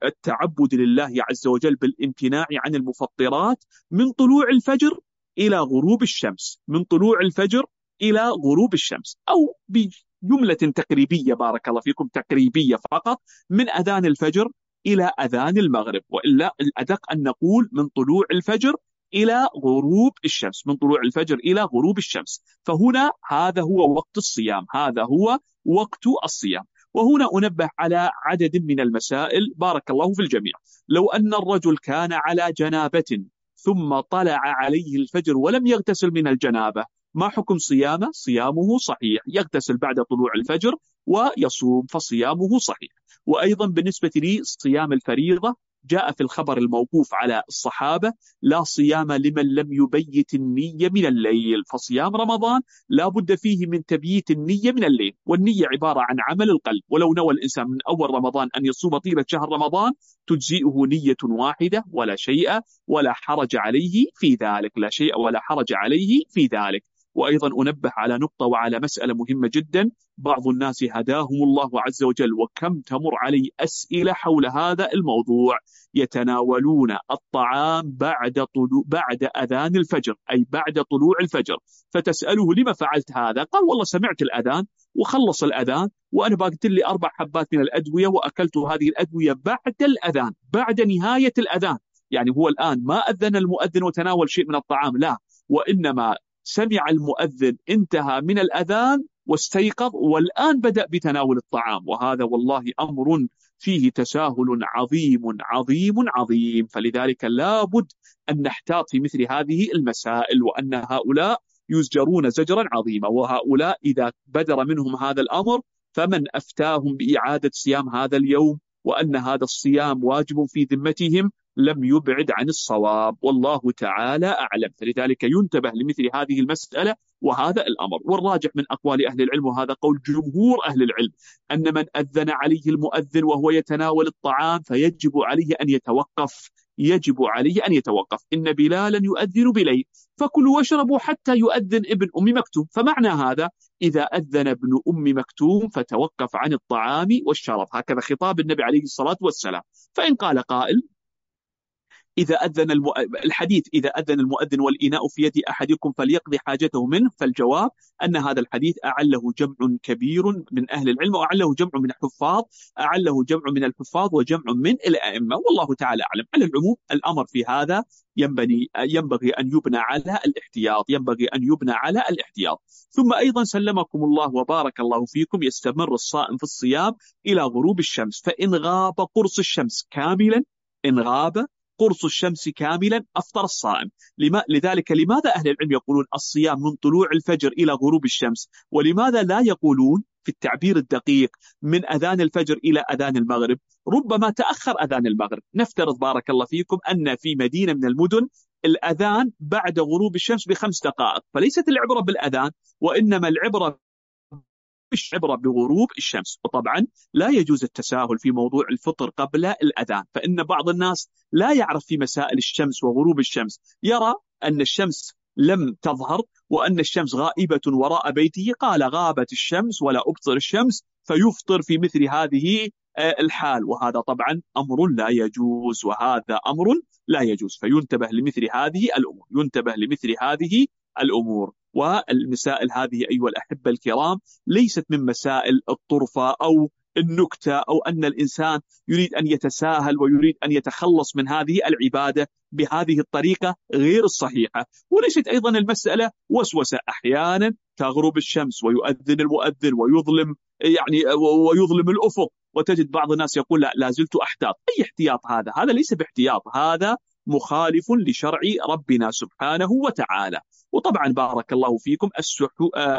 التعبد لله عز وجل بالامتناع عن المفطرات من طلوع الفجر إلى غروب الشمس من طلوع الفجر إلى غروب الشمس أو بجملة تقريبية بارك الله فيكم تقريبية فقط من أذان الفجر إلى أذان المغرب. وإلا الأدق أن نقول من طلوع الفجر إلى غروب الشمس من طلوع الفجر إلى غروب الشمس. فهنا هذا هو وقت الصيام هذا هو وقت الصيام. وهنا أنبه على عدد من المسائل بارك الله في الجميع. لو أن الرجل كان على جنابة ثم طلع عليه الفجر ولم يغتسل من الجنابة ما حكم صيامه؟ صيامه صحيح يغتسل بعد طلوع الفجر ويصوم فصيامه صحيح. وأيضا بالنسبة لي صيام الفريضة جاء في الخبر الموقوف على الصحابة لا صيام لمن لم يبيت النية من الليل فصيام رمضان لا بد فيه من تبييت النية من الليل والنية عبارة عن عمل القلب ولو نوى الإنسان من أول رمضان أن يصوم طيلة شهر رمضان تجزئه نية واحدة ولا شيء ولا حرج عليه في ذلك لا شيء ولا حرج عليه في ذلك. وأيضا أنبه على نقطة وعلى مسألة مهمة جدا. بعض الناس هداهم الله عز وجل وكم تمر علي أسئلة حول هذا الموضوع؟ يتناولون الطعام بعد طلوع بعد أذان الفجر أي بعد طلوع الفجر. فتسأله لما فعلت هذا؟ قال والله سمعت الأذان وخلص الأذان وأنا باقت لي أربع حبات من الأدوية وأكلت هذه الأدوية بعد الأذان بعد نهاية الأذان. يعني هو الآن ما أذن المؤذن وتناول شيء من الطعام لا. وإنما سمع المؤذن انتهى من الأذان واستيقظ والآن بدأ بتناول الطعام. وهذا والله أمر فيه تساهل عظيم عظيم عظيم. فلذلك لابد أن نحتاط في مثل هذه المسائل وأن هؤلاء يزجرون زجرا عظيما. وهؤلاء إذا بدر منهم هذا الأمر فمن أفتاهم بإعادة صيام هذا اليوم وأن هذا الصيام واجب في ذمتهم لم يبعد عن الصواب. والله تعالى أعلم. فلذلك ينتبه لمثل هذه المسألة وهذا الأمر. والراجح من أقوال أهل العلم وهذا قول جمهور أهل العلم أن من أذن عليه المؤذن وهو يتناول الطعام فيجب عليه أن يتوقف. يجب عليه أن يتوقف. إن بلالا يؤذن بليل. فكلوا واشربوا حتى يؤذن ابن أم مكتوم. فمعنى هذا إذا أذن ابن أم مكتوم فتوقف عن الطعام والشراب. هكذا خطاب النبي عليه الصلاة والسلام. فإن قال قائل إذا أذن المؤ... الحديث إذا أذن المؤذن والإناء في يد أحدكم فليقضي حاجته منه فالجواب أن هذا الحديث أعله جمع كبير من أهل العلم وأعله جمع من الحفاظ أعله جمع من الحفاظ وجمع من الأئمة والله تعالى أعلم. على العموم الأمر في هذا ينبغي ينبغي أن يبنى على الاحتياط ينبغي أن يبنى على الاحتياط. ثم أيضا سلمكم الله وبارك الله فيكم يستمر الصائم في الصيام إلى غروب الشمس فإن غاب قرص الشمس كاملا إن غاب قرص الشمس كاملا أفطر الصائم. لما لذلك لماذا أهل العلم يقولون الصيام من طلوع الفجر إلى غروب الشمس؟ ولماذا لا يقولون في التعبير الدقيق من أذان الفجر إلى أذان المغرب؟ ربما تأخر أذان المغرب. نفترض بارك الله فيكم أن في مدينة من المدن الأذان بعد غروب الشمس بخمس دقائق فليست العبرة بالأذان وإنما العبرة مش عبرة بغروب الشمس. وطبعا لا يجوز التساهل في موضوع الفطر قبل الأذان فإن بعض الناس لا يعرف في مسائل الشمس وغروب الشمس. يرى أن الشمس لم تظهر وأن الشمس غائبة وراء بيته. قال غابت الشمس ولا أبصر الشمس فيفطر في مثل هذه آه، الحال. وهذا طبعا أمر لا يجوز وهذا أمر لا يجوز. فينتبه لمثل هذه الأمور ينتبه لمثل هذه الأمور. والمسائل هذه أيها الأحبة الكرام ليست من مسائل الطرفة أو النكتة أو أن الإنسان يريد أن يتساهل ويريد أن يتخلص من هذه العبادة بهذه الطريقة غير الصحيحة. وليست أيضا المسألة وسوسة. أحيانا تغرب الشمس ويؤذن المؤذن ويظلم يعني ويظلم الأفق وتجد بعض الناس يقول لا لا زلت أحتاط. أي احتياط هذا؟ هذا ليس باحتياط هذا مخالف لشرع ربنا سبحانه وتعالى. وطبعا بارك الله فيكم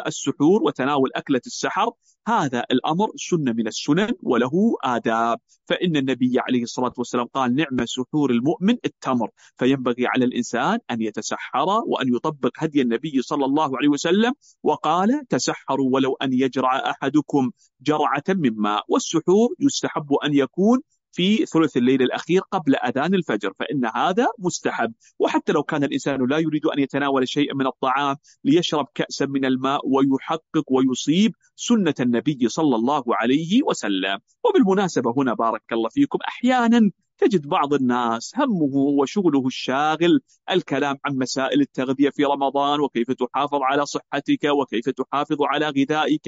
السحور وتناول أكلة السحر. هذا الأمر سنة من السنن وله آداب. فإن النبي عليه الصلاة والسلام قال نعم سحور المؤمن التمر. فينبغي على الإنسان أن يتسحر وأن يطبق هدي النبي صلى الله عليه وسلم. وقال تسحروا ولو أن يجرع أحدكم جرعة من ماء. والسحور يستحب أن يكون في ثلث الليل الأخير قبل أذان الفجر فإن هذا مستحب. وحتى لو كان الإنسان لا يريد أن يتناول شيئا من الطعام ليشرب كأسا من الماء ويحقق ويصيب سنة النبي صلى الله عليه وسلم. وبالمناسبة هنا بارك الله فيكم أحيانا تجد بعض الناس همه وشغله الشاغل الكلام عن مسائل التغذية في رمضان وكيف تحافظ على صحتك وكيف تحافظ على غذائك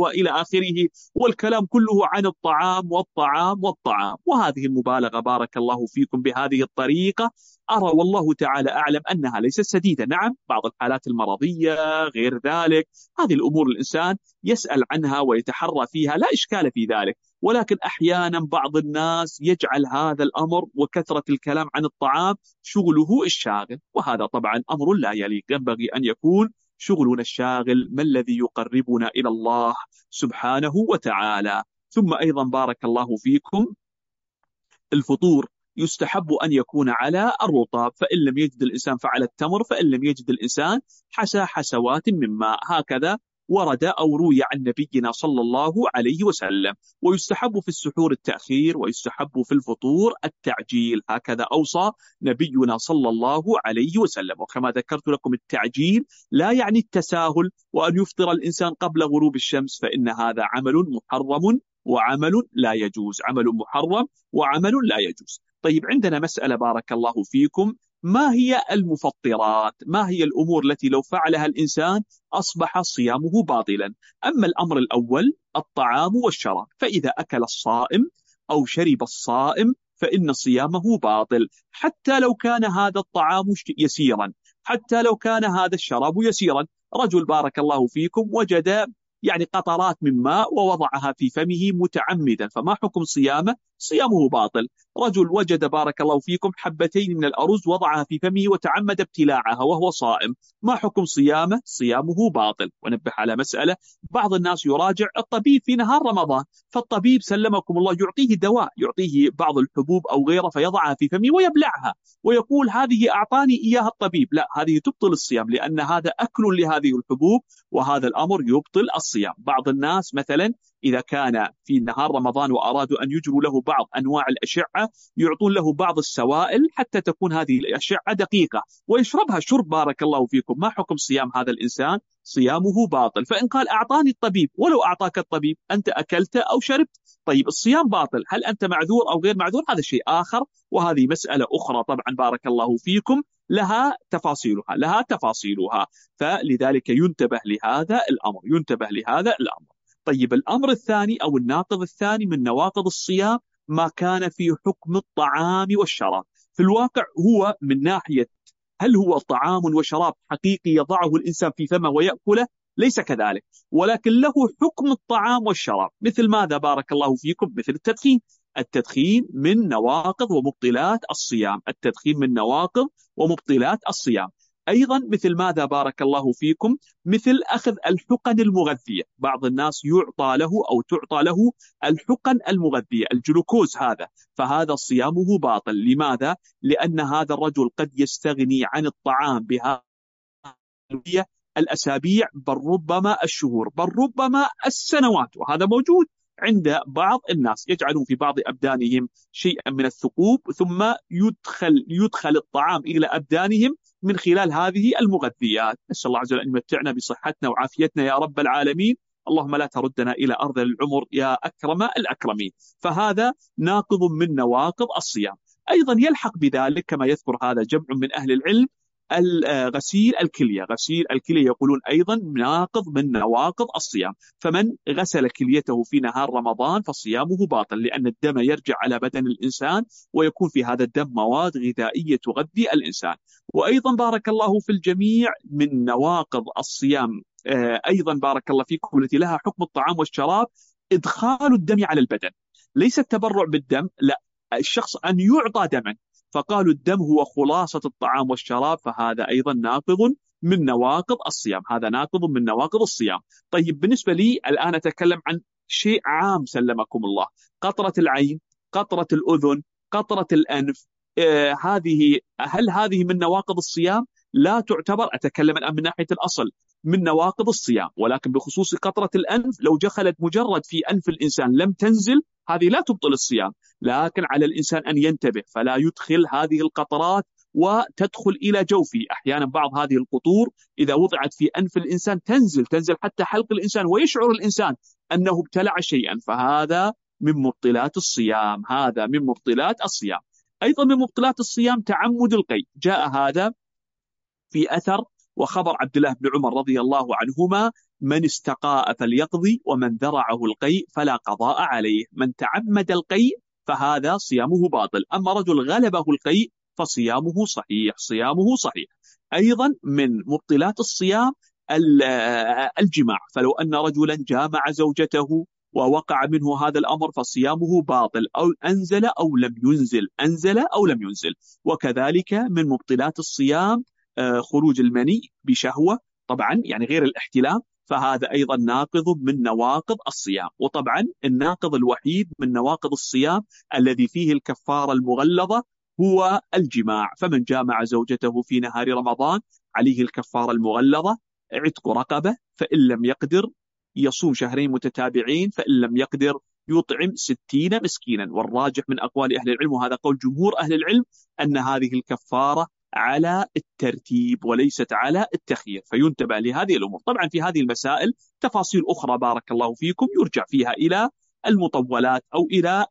وإلى آخره والكلام كله عن الطعام والطعام والطعام. وهذه المبالغة بارك الله فيكم بهذه الطريقة. أرى والله تعالى أعلم أنها ليست سديدة. نعم بعض الحالات المرضية غير ذلك. هذه الأمور الإنسان يسأل عنها ويتحرى فيها لا إشكال في ذلك. ولكن أحيانا بعض الناس يجعل هذا الأمر وكثرة الكلام عن الطعام شغله الشاغل وهذا طبعا أمر لا يليق ينبغي أن يكون شغلنا الشاغل ما الذي يقربنا إلى الله سبحانه وتعالى. ثم أيضا بارك الله فيكم. الفطور يستحب أن يكون على الرطاب فإن لم يجد الإنسان فعلى التمر فإن لم يجد الإنسان حسى حسوات من ماء. هكذا ورد أو روي عن نبينا صلى الله عليه وسلم. ويستحب في السحور التأخير ويستحب في الفطور التعجيل. هكذا أوصى نبينا صلى الله عليه وسلم. وكما ذكرت لكم التعجيل لا يعني التساهل وأن يفطر الإنسان قبل غروب الشمس فإن هذا عمل محرم وعمل لا يجوز. عمل محرم وعمل لا يجوز. طيب عندنا مسألة بارك الله فيكم. ما هي المفطرات؟ ما هي الأمور التي لو فعلها الإنسان أصبح صيامه باطلا؟ أما الأمر الأول الطعام والشراب. فإذا أكل الصائم أو شرب الصائم فإن صيامه باطل. حتى لو كان هذا الطعام يسيرا. حتى لو كان هذا الشراب يسيرا. رجل بارك الله فيكم وجد يعني قطرات من ماء ووضعها في فمه متعمدا. فما حكم صيامه؟ صيامه باطل. رجل وجد بارك الله فيكم حبتين من الأرز وضعها في فمه وتعمد ابتلاعها وهو صائم. ما حكم صيامه؟ صيامه باطل. ونبه على مسألة. بعض الناس يراجع الطبيب في نهار رمضان. فالطبيب سلمكم الله يعطيه دواء يعطيه بعض الحبوب أو غيره فيضعها في فمه ويبلعها. ويقول هذه أعطاني إياها الطبيب. لا هذه تبطل الصيام لأن هذا أكل لهذه الحبوب وهذا الأمر يبطل الصيام. بعض الناس مثلا إذا كان في نهار رمضان وأرادوا أن يجروا له بعض أنواع الأشعة يعطون له بعض السوائل حتى تكون هذه الأشعة دقيقة. ويشربها شرب بارك الله فيكم. ما حكم صيام هذا الإنسان؟ صيامه باطل. فإن قال أعطاني الطبيب ولو أعطاك الطبيب أنت أكلت أو شربت. طيب الصيام باطل. هل أنت معذور أو غير معذور؟ هذا شيء آخر. وهذه مسألة أخرى طبعا بارك الله فيكم. لها تفاصيلها لها تفاصيلها. فلذلك ينتبه لهذا الأمر ينتبه لهذا الأمر. طيب الأمر الثاني أو الناقض الثاني من نواقض الصيام ما كان في حكم الطعام والشراب. في الواقع هو من ناحية هل هو طعام وشراب حقيقي يضعه الإنسان في فمه ويأكله؟ ليس كذلك. ولكن له حكم الطعام والشراب. مثل ماذا بارك الله فيكم؟ مثل التدخين. التدخين من نواقض ومبطلات الصيام. التدخين من نواقض ومبطلات الصيام. أيضا مثل ماذا بارك الله فيكم؟ مثل أخذ الحقن المغذية. بعض الناس يعطى له أو تعطى له الحقن المغذية الجلوكوز هذا. فهذا صيامه باطل. لماذا؟ لأن هذا الرجل قد يستغني عن الطعام بها الأسابيع بل ربما الشهور بل ربما السنوات. وهذا موجود عند بعض الناس. يجعلون في بعض أبدانهم شيئا من الثقوب ثم يدخل يدخل الطعام إلى أبدانهم من خلال هذه المغذيات. نسأل الله عز وجل أن يمتعنا بصحتنا وعافيتنا يا رب العالمين. اللهم لا تردنا إلى أرض العمر يا أكرم الأكرمين. فهذا ناقض من نواقض الصيام. أيضا يلحق بذلك كما يذكر هذا جمع من أهل العلم غسيل الكلية. غسيل الكلية يقولون أيضا ناقض من نواقض الصيام. فمن غسل كليته في نهار رمضان فصيامه باطل لأن الدم يرجع على بدن الإنسان ويكون في هذا الدم مواد غذائية تغذي الإنسان. وأيضا بارك الله في الجميع من نواقض الصيام. آه، أيضا بارك الله فيكم التي لها حكم الطعام والشراب إدخال الدم على البدن. ليس التبرع بالدم لا الشخص أن يعطى دما. فقالوا الدم هو خلاصة الطعام والشراب فهذا أيضا ناقض من نواقض الصيام هذا ناقض من نواقض الصيام. طيب بالنسبة لي الآن أتكلم عن شيء عام سلمكم الله قطرة العين قطرة الأذن قطرة الأنف آه هذه هل هذه من نواقض الصيام؟ لا تعتبر أتكلم الآن من ناحية الأصل. من نواقض الصيام ولكن بخصوص قطرة الأنف لو دخلت مجرد في أنف الإنسان لم تنزل هذه لا تبطل الصيام. لكن على الإنسان أن ينتبه فلا يدخل هذه القطرات وتدخل إلى جوفه. أحيانا بعض هذه القطور إذا وضعت في أنف الإنسان تنزل تنزل حتى حلق الإنسان ويشعر الإنسان أنه ابتلع شيئا. فهذا من مبطلات الصيام هذا من مبطلات الصيام. أيضا من مبطلات الصيام تعمد القي جاء هذا في أثر وخبر عبد الله بن عمر رضي الله عنهما من استقاء فليقضي ومن ذرعه القيء فلا قضاء عليه. من تعمد القيء فهذا صيامه باطل. أما رجل غلبه القيء فصيامه صحيح صيامه صحيح. أيضا من مبطلات الصيام الجماع. فلو أن رجلا جامع زوجته ووقع منه هذا الأمر فصيامه باطل. أو أنزل أو لم ينزل. أنزل أو لم ينزل. وكذلك من مبطلات الصيام خروج المني بشهوة طبعا يعني غير الاحتلام فهذا أيضا ناقض من نواقض الصيام. وطبعا الناقض الوحيد من نواقض الصيام الذي فيه الكفارة المغلظة هو الجماع. فمن جامع زوجته في نهار رمضان عليه الكفارة المغلظة عتق رقبة فإن لم يقدر يصوم شهرين متتابعين فإن لم يقدر يطعم ستين مسكينا. والراجح من أقوال أهل العلم وهذا قول جمهور أهل العلم أن هذه الكفارة على الترتيب وليست على التخيير فينتبه لهذه الأمور. طبعا في هذه المسائل تفاصيل أخرى بارك الله فيكم يرجع فيها إلى المطولات أو إلى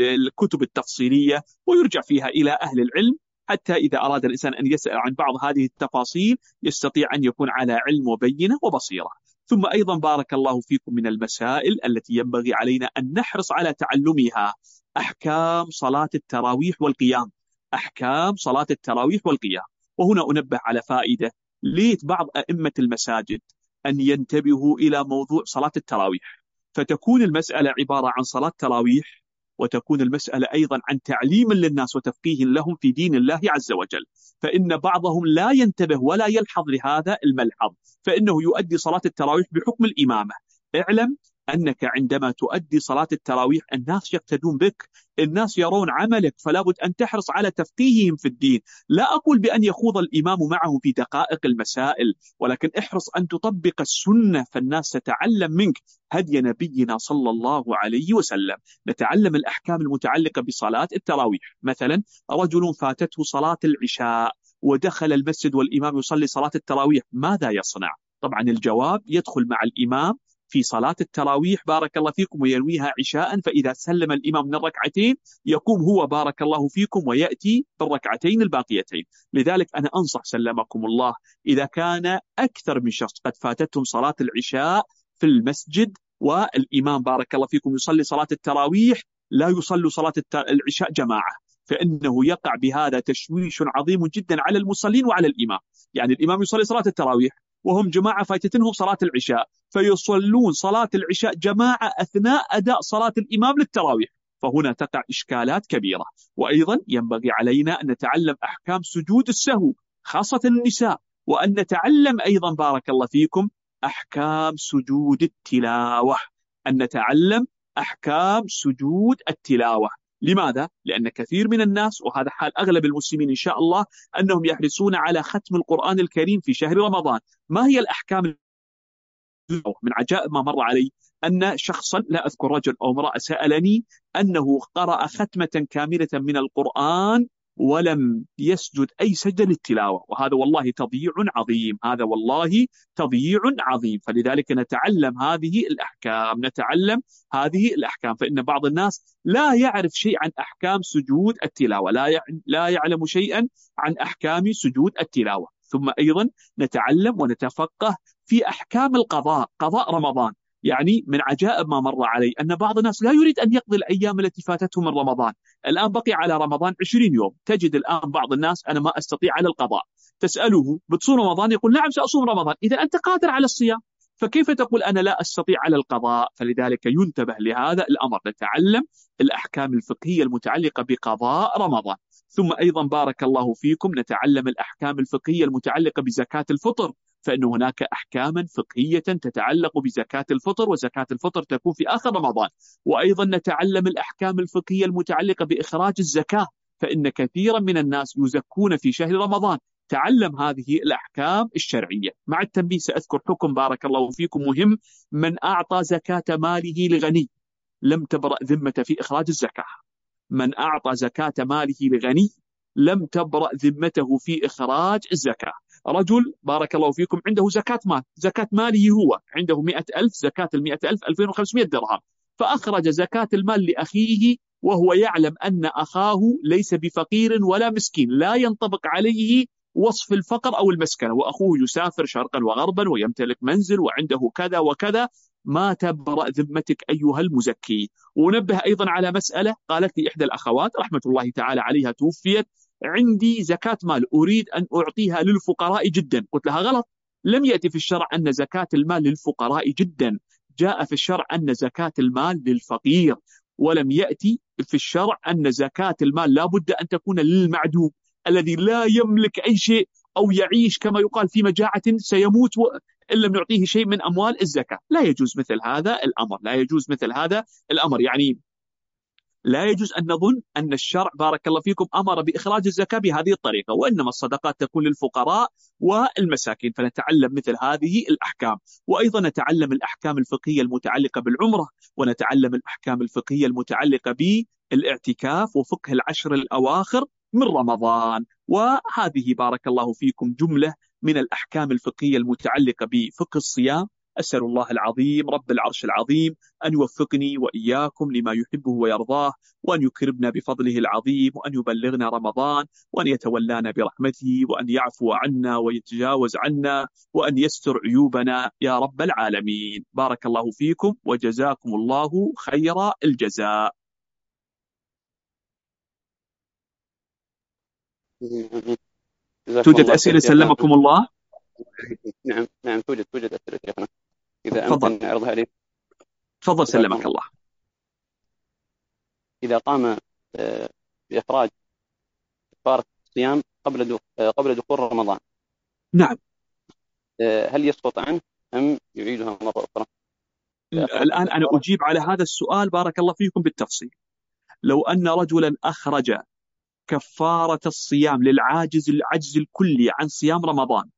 الكتب التفصيلية ويرجع فيها إلى أهل العلم. حتى إذا أراد الإنسان أن يسأل عن بعض هذه التفاصيل يستطيع أن يكون على علم وبينة وبصيرة. ثم أيضا بارك الله فيكم من المسائل التي ينبغي علينا أن نحرص على تعلمها. أحكام صلاة التراويح والقيام. أحكام صلاة التراويح والقيام. وهنا أنبه على فائدة ليت بعض أئمة المساجد أن ينتبهوا إلى موضوع صلاة التراويح. فتكون المسألة عبارة عن صلاة تراويح وتكون المسألة أيضا عن تعليم للناس وتفقيه لهم في دين الله عز وجل. فإن بعضهم لا ينتبه ولا يلحظ لهذا الملحظ فإنه يؤدي صلاة التراويح بحكم الإمامة. اعلم أنك عندما تؤدي صلاة التراويح الناس يقتدون بك الناس يرون عملك فلا بد أن تحرص على تفقيههم في الدين. لا أقول بأن يخوض الإمام معه في دقائق المسائل ولكن احرص أن تطبق السنة فالناس تتعلم منك. هدي نبينا صلى الله عليه وسلم. نتعلم الأحكام المتعلقة بصلاة التراويح. مثلا رجل فاتته صلاة العشاء ودخل المسجد والإمام يصلي صلاة التراويح ماذا يصنع؟ طبعا الجواب يدخل مع الإمام في صلاة التراويح بارك الله فيكم وينويها عشاء فإذا سلم الإمام من الركعتين يقوم هو بارك الله فيكم ويأتي بالركعتين الباقيتين. لذلك أنا أنصح سلمكم الله إذا كان أكثر من شخص قد فاتتهم صلاة العشاء في المسجد والإمام بارك الله فيكم يصلي صلاة التراويح لا يصلوا صلاة العشاء جماعة. فإنه يقع بهذا تشويش عظيم جدا على المصلين وعلى الإمام. يعني الإمام يصلي صلاة التراويح وهم جماعة فاتتنهم صلاة العشاء. فيصلون صلاة العشاء جماعة أثناء أداء صلاة الإمام للتراويح. فهنا تقع إشكالات كبيرة. وأيضا ينبغي علينا أن نتعلم أحكام سجود السهو خاصة النساء. وأن نتعلم أيضا بارك الله فيكم أحكام سجود التلاوة. أن نتعلم أحكام سجود التلاوة. لماذا؟ لأن كثير من الناس وهذا حال أغلب المسلمين إن شاء الله أنهم يحرصون على ختم القرآن الكريم في شهر رمضان. ما هي الأحكام من عجائب ما مر علي أن شخصا لا أذكر رجل أو امرأة سألني أنه قرأ ختمة كاملة من القرآن ولم يسجد أي سجدة للتلاوة وهذا والله تضييع عظيم هذا والله تضييع عظيم. فلذلك نتعلم هذه الأحكام نتعلم هذه الأحكام. فإن بعض الناس لا يعرف شيء عن أحكام سجود التلاوة لا لا يعلم شيئا عن أحكام سجود التلاوة. ثم أيضا نتعلم ونتفقه في أحكام القضاء قضاء رمضان. يعني من عجائب ما مر علي أن بعض الناس لا يريد أن يقضي الأيام التي فاتته من رمضان. الآن بقي على رمضان 20 يوم. تجد الآن بعض الناس أنا ما أستطيع على القضاء. تسأله بتصوم رمضان؟ يقول نعم سأصوم رمضان. إذا أنت قادر على الصيام فكيف تقول أنا لا أستطيع على القضاء؟ فلذلك ينتبه لهذا الأمر. نتعلم الأحكام الفقهية المتعلقة بقضاء رمضان. ثم أيضا بارك الله فيكم. نتعلم الأحكام الفقهية المتعلقة بزكاة الفطر. فإن هناك أحكاما فقهية تتعلق بزكاة الفطر وزكاة الفطر تكون في آخر رمضان. وأيضا نتعلم الأحكام الفقهية المتعلقة بإخراج الزكاة فإن كثيرا من الناس يزكون في شهر رمضان. تعلم هذه الأحكام الشرعية. مع التنبيه سأذكر حكم بارك الله فيكم مهم. من أعطى زكاة ماله لغني لم تبرأ ذمة في إخراج الزكاة. من أعطى زكاة ماله لغني لم تبرأ ذمته في إخراج الزكاة. رجل بارك الله فيكم عنده زكاة مال زكاة ماله هو عنده مئة ألف زكاة المئة ألف 2500 درهم. فأخرج زكاة المال لأخيه وهو يعلم أن أخاه ليس بفقير ولا مسكين. لا ينطبق عليه وصف الفقر أو المسكنة وأخوه يسافر شرقا وغربا ويمتلك منزل وعنده كذا وكذا. ما تبرأ ذمتك أيها المزكي. ونبه أيضا على مسألة قالت لي إحدى الأخوات رحمة الله تعالى عليها توفيت عندي زكاة مال أريد أن أعطيها للفقراء جدا. قلت لها غلط. لم يأتي في الشرع أن زكاة المال للفقراء جدا. جاء في الشرع أن زكاة المال للفقير. ولم يأتي في الشرع أن زكاة المال لا بد أن تكون للمعدوم الذي لا يملك أي شيء أو يعيش كما يقال في مجاعة سيموت إن لم يعطيه شيء من أموال الزكاة. لا يجوز مثل هذا الأمر. لا يجوز مثل هذا الأمر. يعني لا يجوز أن نظن أن الشرع بارك الله فيكم أمر بإخراج الزكاة بهذه الطريقة وإنما الصدقات تكون للفقراء والمساكين فنتعلم مثل هذه الأحكام. وأيضا نتعلم الأحكام الفقهية المتعلقة بالعمرة ونتعلم الأحكام الفقهية المتعلقة بالإعتكاف وفقه العشر الأواخر من رمضان. وهذه بارك الله فيكم جملة من الأحكام الفقهية المتعلقة بفقه الصيام أسأل الله العظيم رب العرش العظيم أن يوفقني وإياكم لما يحبه ويرضاه وأن يكرمنا بفضله العظيم وأن يبلغنا رمضان وأن يتولانا برحمته وأن يعفو عنا ويتجاوز عنا وأن يستر عيوبنا يا رب العالمين. بارك الله فيكم وجزاكم الله خير الجزاء. توجد أسئلة سلمكم الله؟ نعم نعم توجد توجد أسئلة شيخنا إذا أمكن نعرضها عليه تفضل سلمك الله. إذا قام آه، بإخراج كفارة الصيام قبل آه، قبل دخول رمضان. نعم. آه، هل يسقط عنه أم يعيدها مرة أخرى؟ الآن أنا أجيب على هذا السؤال بارك الله فيكم بالتفصيل. لو أن رجلا أخرج كفارة الصيام للعاجز العجز الكلي عن صيام رمضان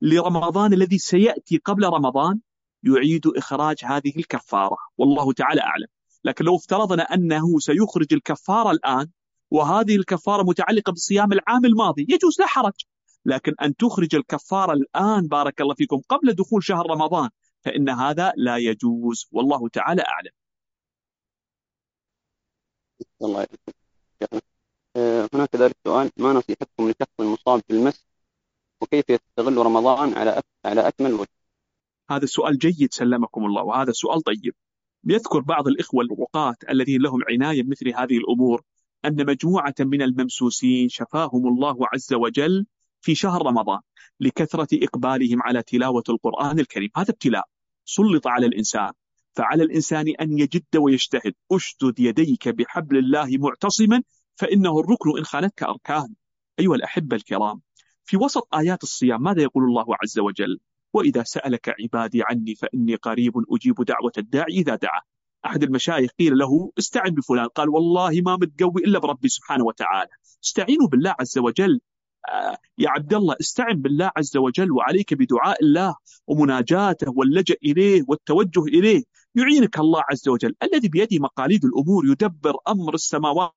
لرمضان الذي سيأتي قبل رمضان يعيد إخراج هذه الكفارة. والله تعالى أعلم. لكن لو افترضنا أنه سيخرج الكفارة الآن وهذه الكفارة متعلقة بالصيام العام الماضي يجوز لا حرج. لكن أن تخرج الكفارة الآن بارك الله فيكم قبل دخول شهر رمضان فإن هذا لا يجوز. والله تعالى أعلم. الله آه، هناك ذلك سؤال. ما نصيحتكم لشخص مصاب بالمس وكيف يستغل رمضان على على أكمل وجه؟ هذا سؤال جيد سلمكم الله وهذا سؤال طيب. يذكر بعض الإخوة الرقاة الذين لهم عناية بمثل هذه الأمور أن مجموعة من الممسوسين شفاهم الله عز وجل في شهر رمضان لكثرة إقبالهم على تلاوة القرآن الكريم. هذا ابتلاء سلط على الإنسان فعلى الإنسان أن يجد ويجتهد. أشدد يديك بحبل الله معتصما فإنه الركن إن خانتك أركان. أيها الأحبة الكرام في وسط آيات الصيام ماذا يقول الله عز وجل؟ وإذا سألك عبادي عني فإني قريب أجيب دعوة الداعي إذا دعا أحد المشايخ قيل له استعن بفلان. قال والله ما متقوي إلا بربي سبحانه وتعالى. استعينوا بالله عز وجل. آه يا عبد الله استعن بالله عز وجل وعليك بدعاء الله ومناجاته واللجأ إليه والتوجه إليه. يعينك الله عز وجل. الذي بيده مقاليد الأمور يدبر أمر السماوات.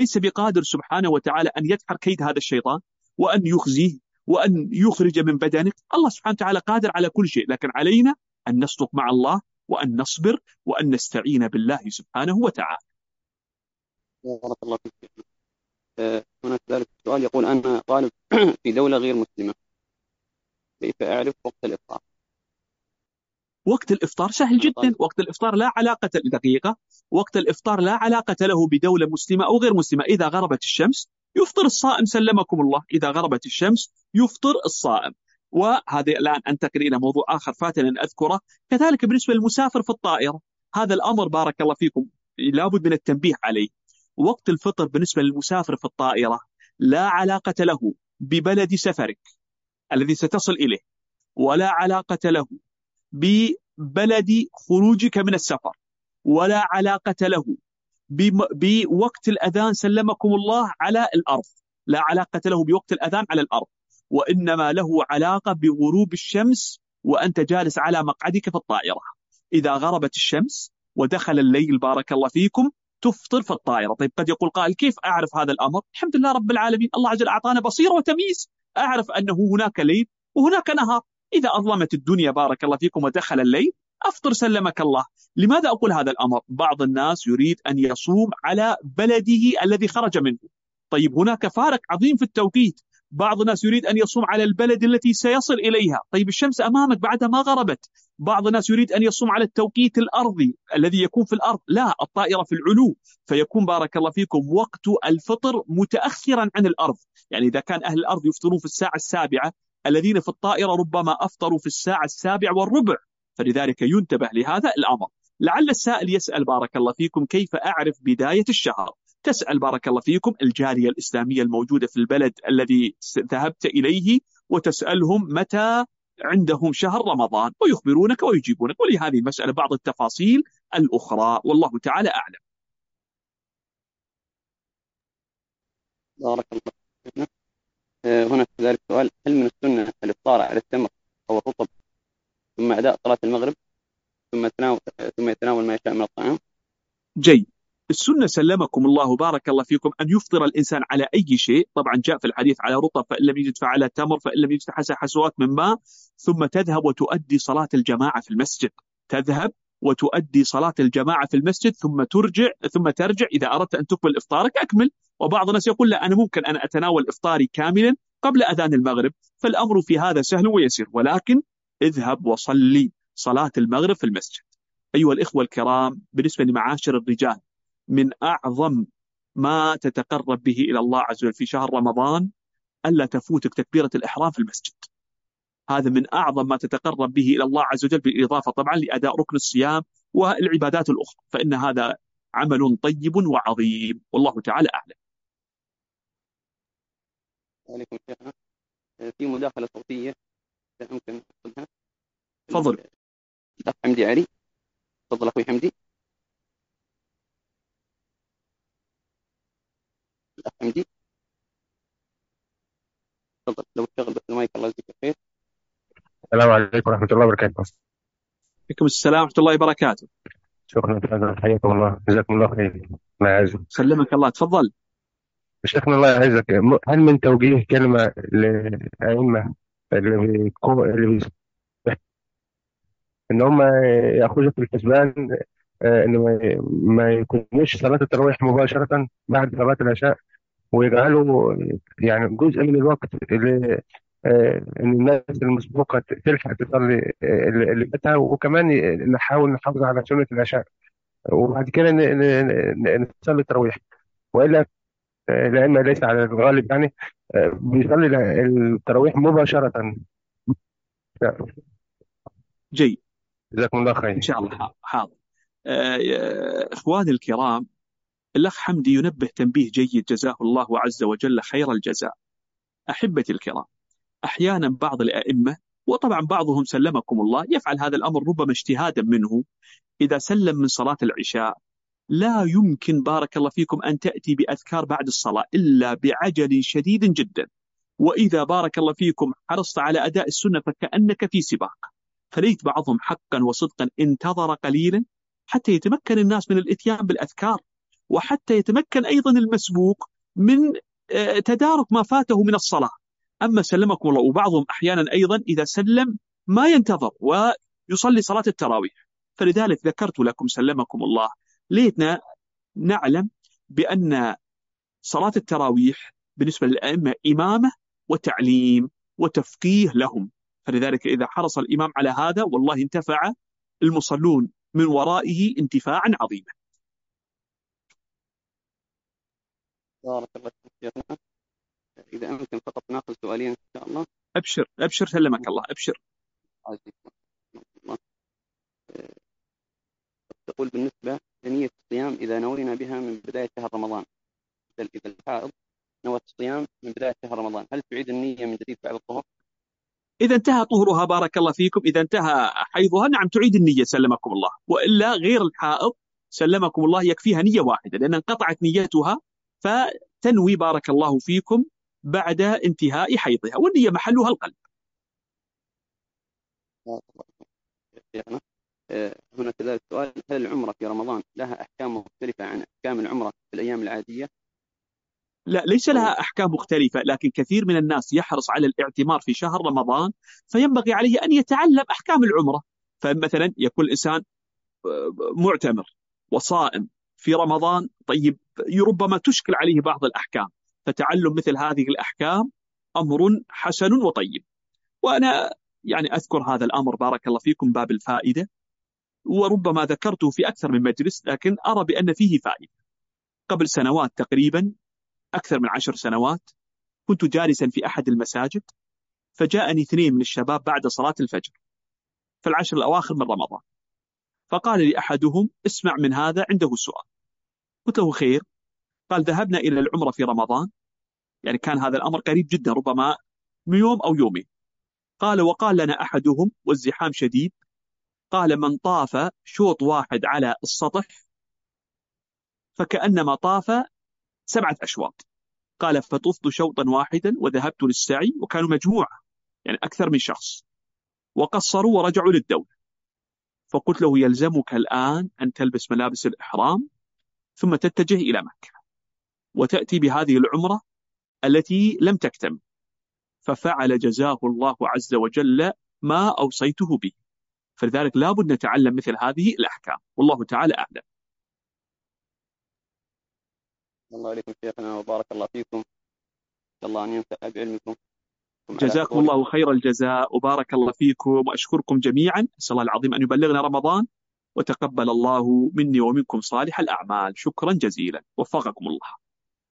ليس بقادر سبحانه وتعالى أن يدحر كيد هذا الشيطان وأن يخزيه. وأن يخرج من بدنك. الله سبحانه وتعالى قادر على كل شيء لكن علينا أن نصدق مع الله وأن نصبر وأن نستعين بالله سبحانه وتعالى. بارك الله فيك. آه، هناك ذلك سؤال يقول أنا طالب في دولة غير مسلمة كيف أعرف وقت الإفطار؟ وقت الإفطار سهل جدا. وقت الإفطار لا علاقة دقيقة. وقت الإفطار لا علاقة له بدولة مسلمة أو غير مسلمة. إذا غربت الشمس يفطر الصائم سلمكم الله. إذا غربت الشمس يفطر الصائم. وهذا الآن أنتقل إلى موضوع آخر فاتنا أن أذكره. كذلك بالنسبة للمسافر في الطائرة هذا الأمر بارك الله فيكم لابد من التنبيه عليه. وقت الفطر بالنسبة للمسافر في الطائرة لا علاقة له ببلد سفرك الذي ستصل إليه ولا علاقة له ببلد خروجك من السفر ولا علاقة له بوقت الأذان سلمكم الله على الأرض. لا علاقة له بوقت الأذان على الأرض. وإنما له علاقة بغروب الشمس وأنت جالس على مقعدك في الطائرة. إذا غربت الشمس ودخل الليل بارك الله فيكم تفطر في الطائرة. طيب قد يقول قائل كيف أعرف هذا الأمر؟ الحمد لله رب العالمين. الله عز وجل أعطانا بصيرة وتمييز. أعرف أنه هناك ليل وهناك نهار. إذا أظلمت الدنيا بارك الله فيكم ودخل الليل أفطر سلمك الله. لماذا أقول هذا الأمر؟ بعض الناس يريد أن يصوم على بلده الذي خرج منه. طيب هناك فارق عظيم في التوقيت. بعض الناس يريد أن يصوم على البلد التي سيصل إليها. طيب الشمس أمامك بعدها ما غربت. بعض الناس يريد أن يصوم على التوقيت الأرضي الذي يكون في الأرض. لا الطائرة في العلو. فيكون بارك الله فيكم وقت الفطر متأخرا عن الأرض. يعني إذا كان أهل الأرض يفطرون في الساعة السابعة الذين في الطائرة ربما أفطروا في الساعة السابعة والربع. فلذلك ينتبه لهذا الأمر. لعل السائل يسأل بارك الله فيكم كيف أعرف بداية الشهر؟ تسأل بارك الله فيكم الجالية الإسلامية الموجودة في البلد الذي ذهبت إليه وتسألهم متى عندهم شهر رمضان ويخبرونك ويجيبونك. ولهذه المسألة بعض التفاصيل الأخرى والله تعالى أعلم. بارك الله آه، هنا كذلك سؤال هل من السنة الإفطار على التمر أو الرطب؟ ثم أداء صلاة المغرب ثم تناول ثم يتناول ما يشاء من الطعام. جيد. السنة سلمكم الله بارك الله فيكم أن يفطر الإنسان على أي شيء. طبعا جاء في الحديث على رطب فإن لم يجد فعلى تمر فإن لم يجد حسى حسوات من ماء ثم تذهب وتؤدي صلاة الجماعة في المسجد. تذهب وتؤدي صلاة الجماعة في المسجد ثم ترجع ثم ترجع. إذا أردت أن تكمل إفطارك أكمل. وبعض الناس يقول لا أنا ممكن أن أتناول إفطاري كاملا قبل أذان المغرب. فالأمر في هذا سهل ويسير. ولكن اذهب وصلي صلاة المغرب في المسجد. أيها الإخوة الكرام بالنسبة لمعاشر الرجال من أعظم ما تتقرب به إلى الله عز وجل في شهر رمضان ألا تفوتك تكبيرة الإحرام في المسجد. هذا من أعظم ما تتقرب به إلى الله عز وجل بالإضافة طبعا لأداء ركن الصيام والعبادات الأخرى. فإن هذا عمل طيب وعظيم. والله تعالى أعلم. عليكم في مداخلة صوتية. ممكن تفضل. الأخ حمدي علي تفضل أخوي حمدي. الأخ حمدي. تفضل لو تشغل بس المايك الله يجزيك خير السلام عليكم ورحمة الله وبركاته. عليكم السلام ورحمة الله وبركاته. شكرا حياكم الله جزاكم الله خير. الله يعزك سلمك الله تفضل. شيخنا الله يعزك. هل من توجيه كلمة للأئمة اللي بيكو- اللي إن هم يأخذوا في الحسبان آه، إن ما ما يكونوش صلاة التراويح مباشرة بعد صلاة العشاء ويجعلوا يعني جزء من الوقت اللي آه، إن الناس المسبوقة تلحق تصلي آه، اللي فاتها وكمان نحاول نحافظ على سنة العشاء. وبعد كده نصلي التراويح. وإلا آه، لأن ليس على الغالب يعني آه، بيصلي التراويح مباشرة. جيد. جزاكم الله إن خير شاء الله. حاضر. آه، إخواني الكرام الأخ حمدي ينبه تنبيه جيد. جزاه الله عز وجل خير الجزاء. أحبتي الكرام أحيانا بعض الأئمة وطبعا بعضهم سلمكم الله يفعل هذا الأمر ربما اجتهادا منه إذا سلم من صلاة العشاء لا يمكن بارك الله فيكم أن تأتي بأذكار بعد الصلاة إلا بعجل شديد جدا. وإذا بارك الله فيكم حرصت على أداء السنة فكأنك في سباق. فليت بعضهم حقا وصدقا انتظر قليلا حتى يتمكن الناس من الإتيان بالأذكار وحتى يتمكن أيضا المسبوق من آه، تدارك ما فاته من الصلاة. أما سلمكم الله وبعضهم أحيانا أيضا إذا سلم ما ينتظر ويصلي صلاة التراويح. فلذلك ذكرت لكم سلمكم الله ليتنا نعلم بأن صلاة التراويح بالنسبة للأئمة إمامة وتعليم وتفقيه لهم. فلذلك إذا حرص الإمام على هذا والله انتفع المصلون من ورائه انتفاعا عظيما. بارك الله فيك إذا أمكن فقط نأخذ سؤالين إن شاء الله. أبشر أبشر سلمك الله أبشر. آه، تقول بالنسبة لنية الصيام إذا نوينا بها من بداية شهر رمضان. إذا إذا الحائض نوت الصيام من بداية شهر رمضان. هل تعيد النية من جديد بعد الطهور؟ إذا انتهى طهرها بارك الله فيكم. إذا انتهى حيضها نعم تعيد النية سلمكم الله. وإلا غير الحائض سلمكم الله يكفيها نية واحدة. لأن انقطعت نيتها فتنوي بارك الله فيكم بعد انتهاء حيضها. والنية محلها القلب. هنا كذلك سؤال هل العمرة في رمضان لها أحكام مختلفة عن أحكام العمرة في الأيام العادية؟ لا ليس لها أحكام مختلفة لكن كثير من الناس يحرص على الاعتمار في شهر رمضان فينبغي عليه أن يتعلم أحكام العمرة. فمثلا يكون الإنسان آه، معتمر وصائم في رمضان طيب ربما تشكل عليه بعض الأحكام. فتعلم مثل هذه الأحكام أمر حسن وطيب. وأنا يعني أذكر هذا الأمر بارك الله فيكم باب الفائدة. وربما ذكرته في أكثر من مجلس لكن أرى بأن فيه فائدة. قبل سنوات تقريبا أكثر من عشر سنوات كنت جالسا في أحد المساجد فجاءني اثنين من الشباب بعد صلاة الفجر في العشر الأواخر من رمضان. فقال لي أحدهم اسمع من هذا عنده سؤال. قلت له خير. قال ذهبنا إلى العمرة في رمضان. يعني كان هذا الأمر قريب جدا ربما يوم أو يومين. قال وقال لنا أحدهم والزحام شديد. قال من طاف شوط واحد على السطح فكأنما طاف سبعة أشواط. قال فطفت شوطا واحدا وذهبت للسعي وكانوا مجموعة يعني أكثر من شخص. وقصروا ورجعوا للدولة. فقلت له يلزمك الآن أن تلبس ملابس الإحرام ثم تتجه إلى مكة وتأتي بهذه العمرة التي لم تكتمل. ففعل جزاه الله عز وجل ما أوصيته به. فلذلك لابد نتعلم مثل هذه الأحكام. والله تعالى أعلم. الله عليكم شيخنا وبارك الله فيكم. إن الله أن ينفع بعلمكم. جزاكم الله خير الجزاء. وبارك الله فيكم. وأشكركم جميعا. أسأل الله العظيم أن يبلغنا رمضان. وتقبل الله مني ومنكم صالح الأعمال. شكرا جزيلا. وفقكم الله.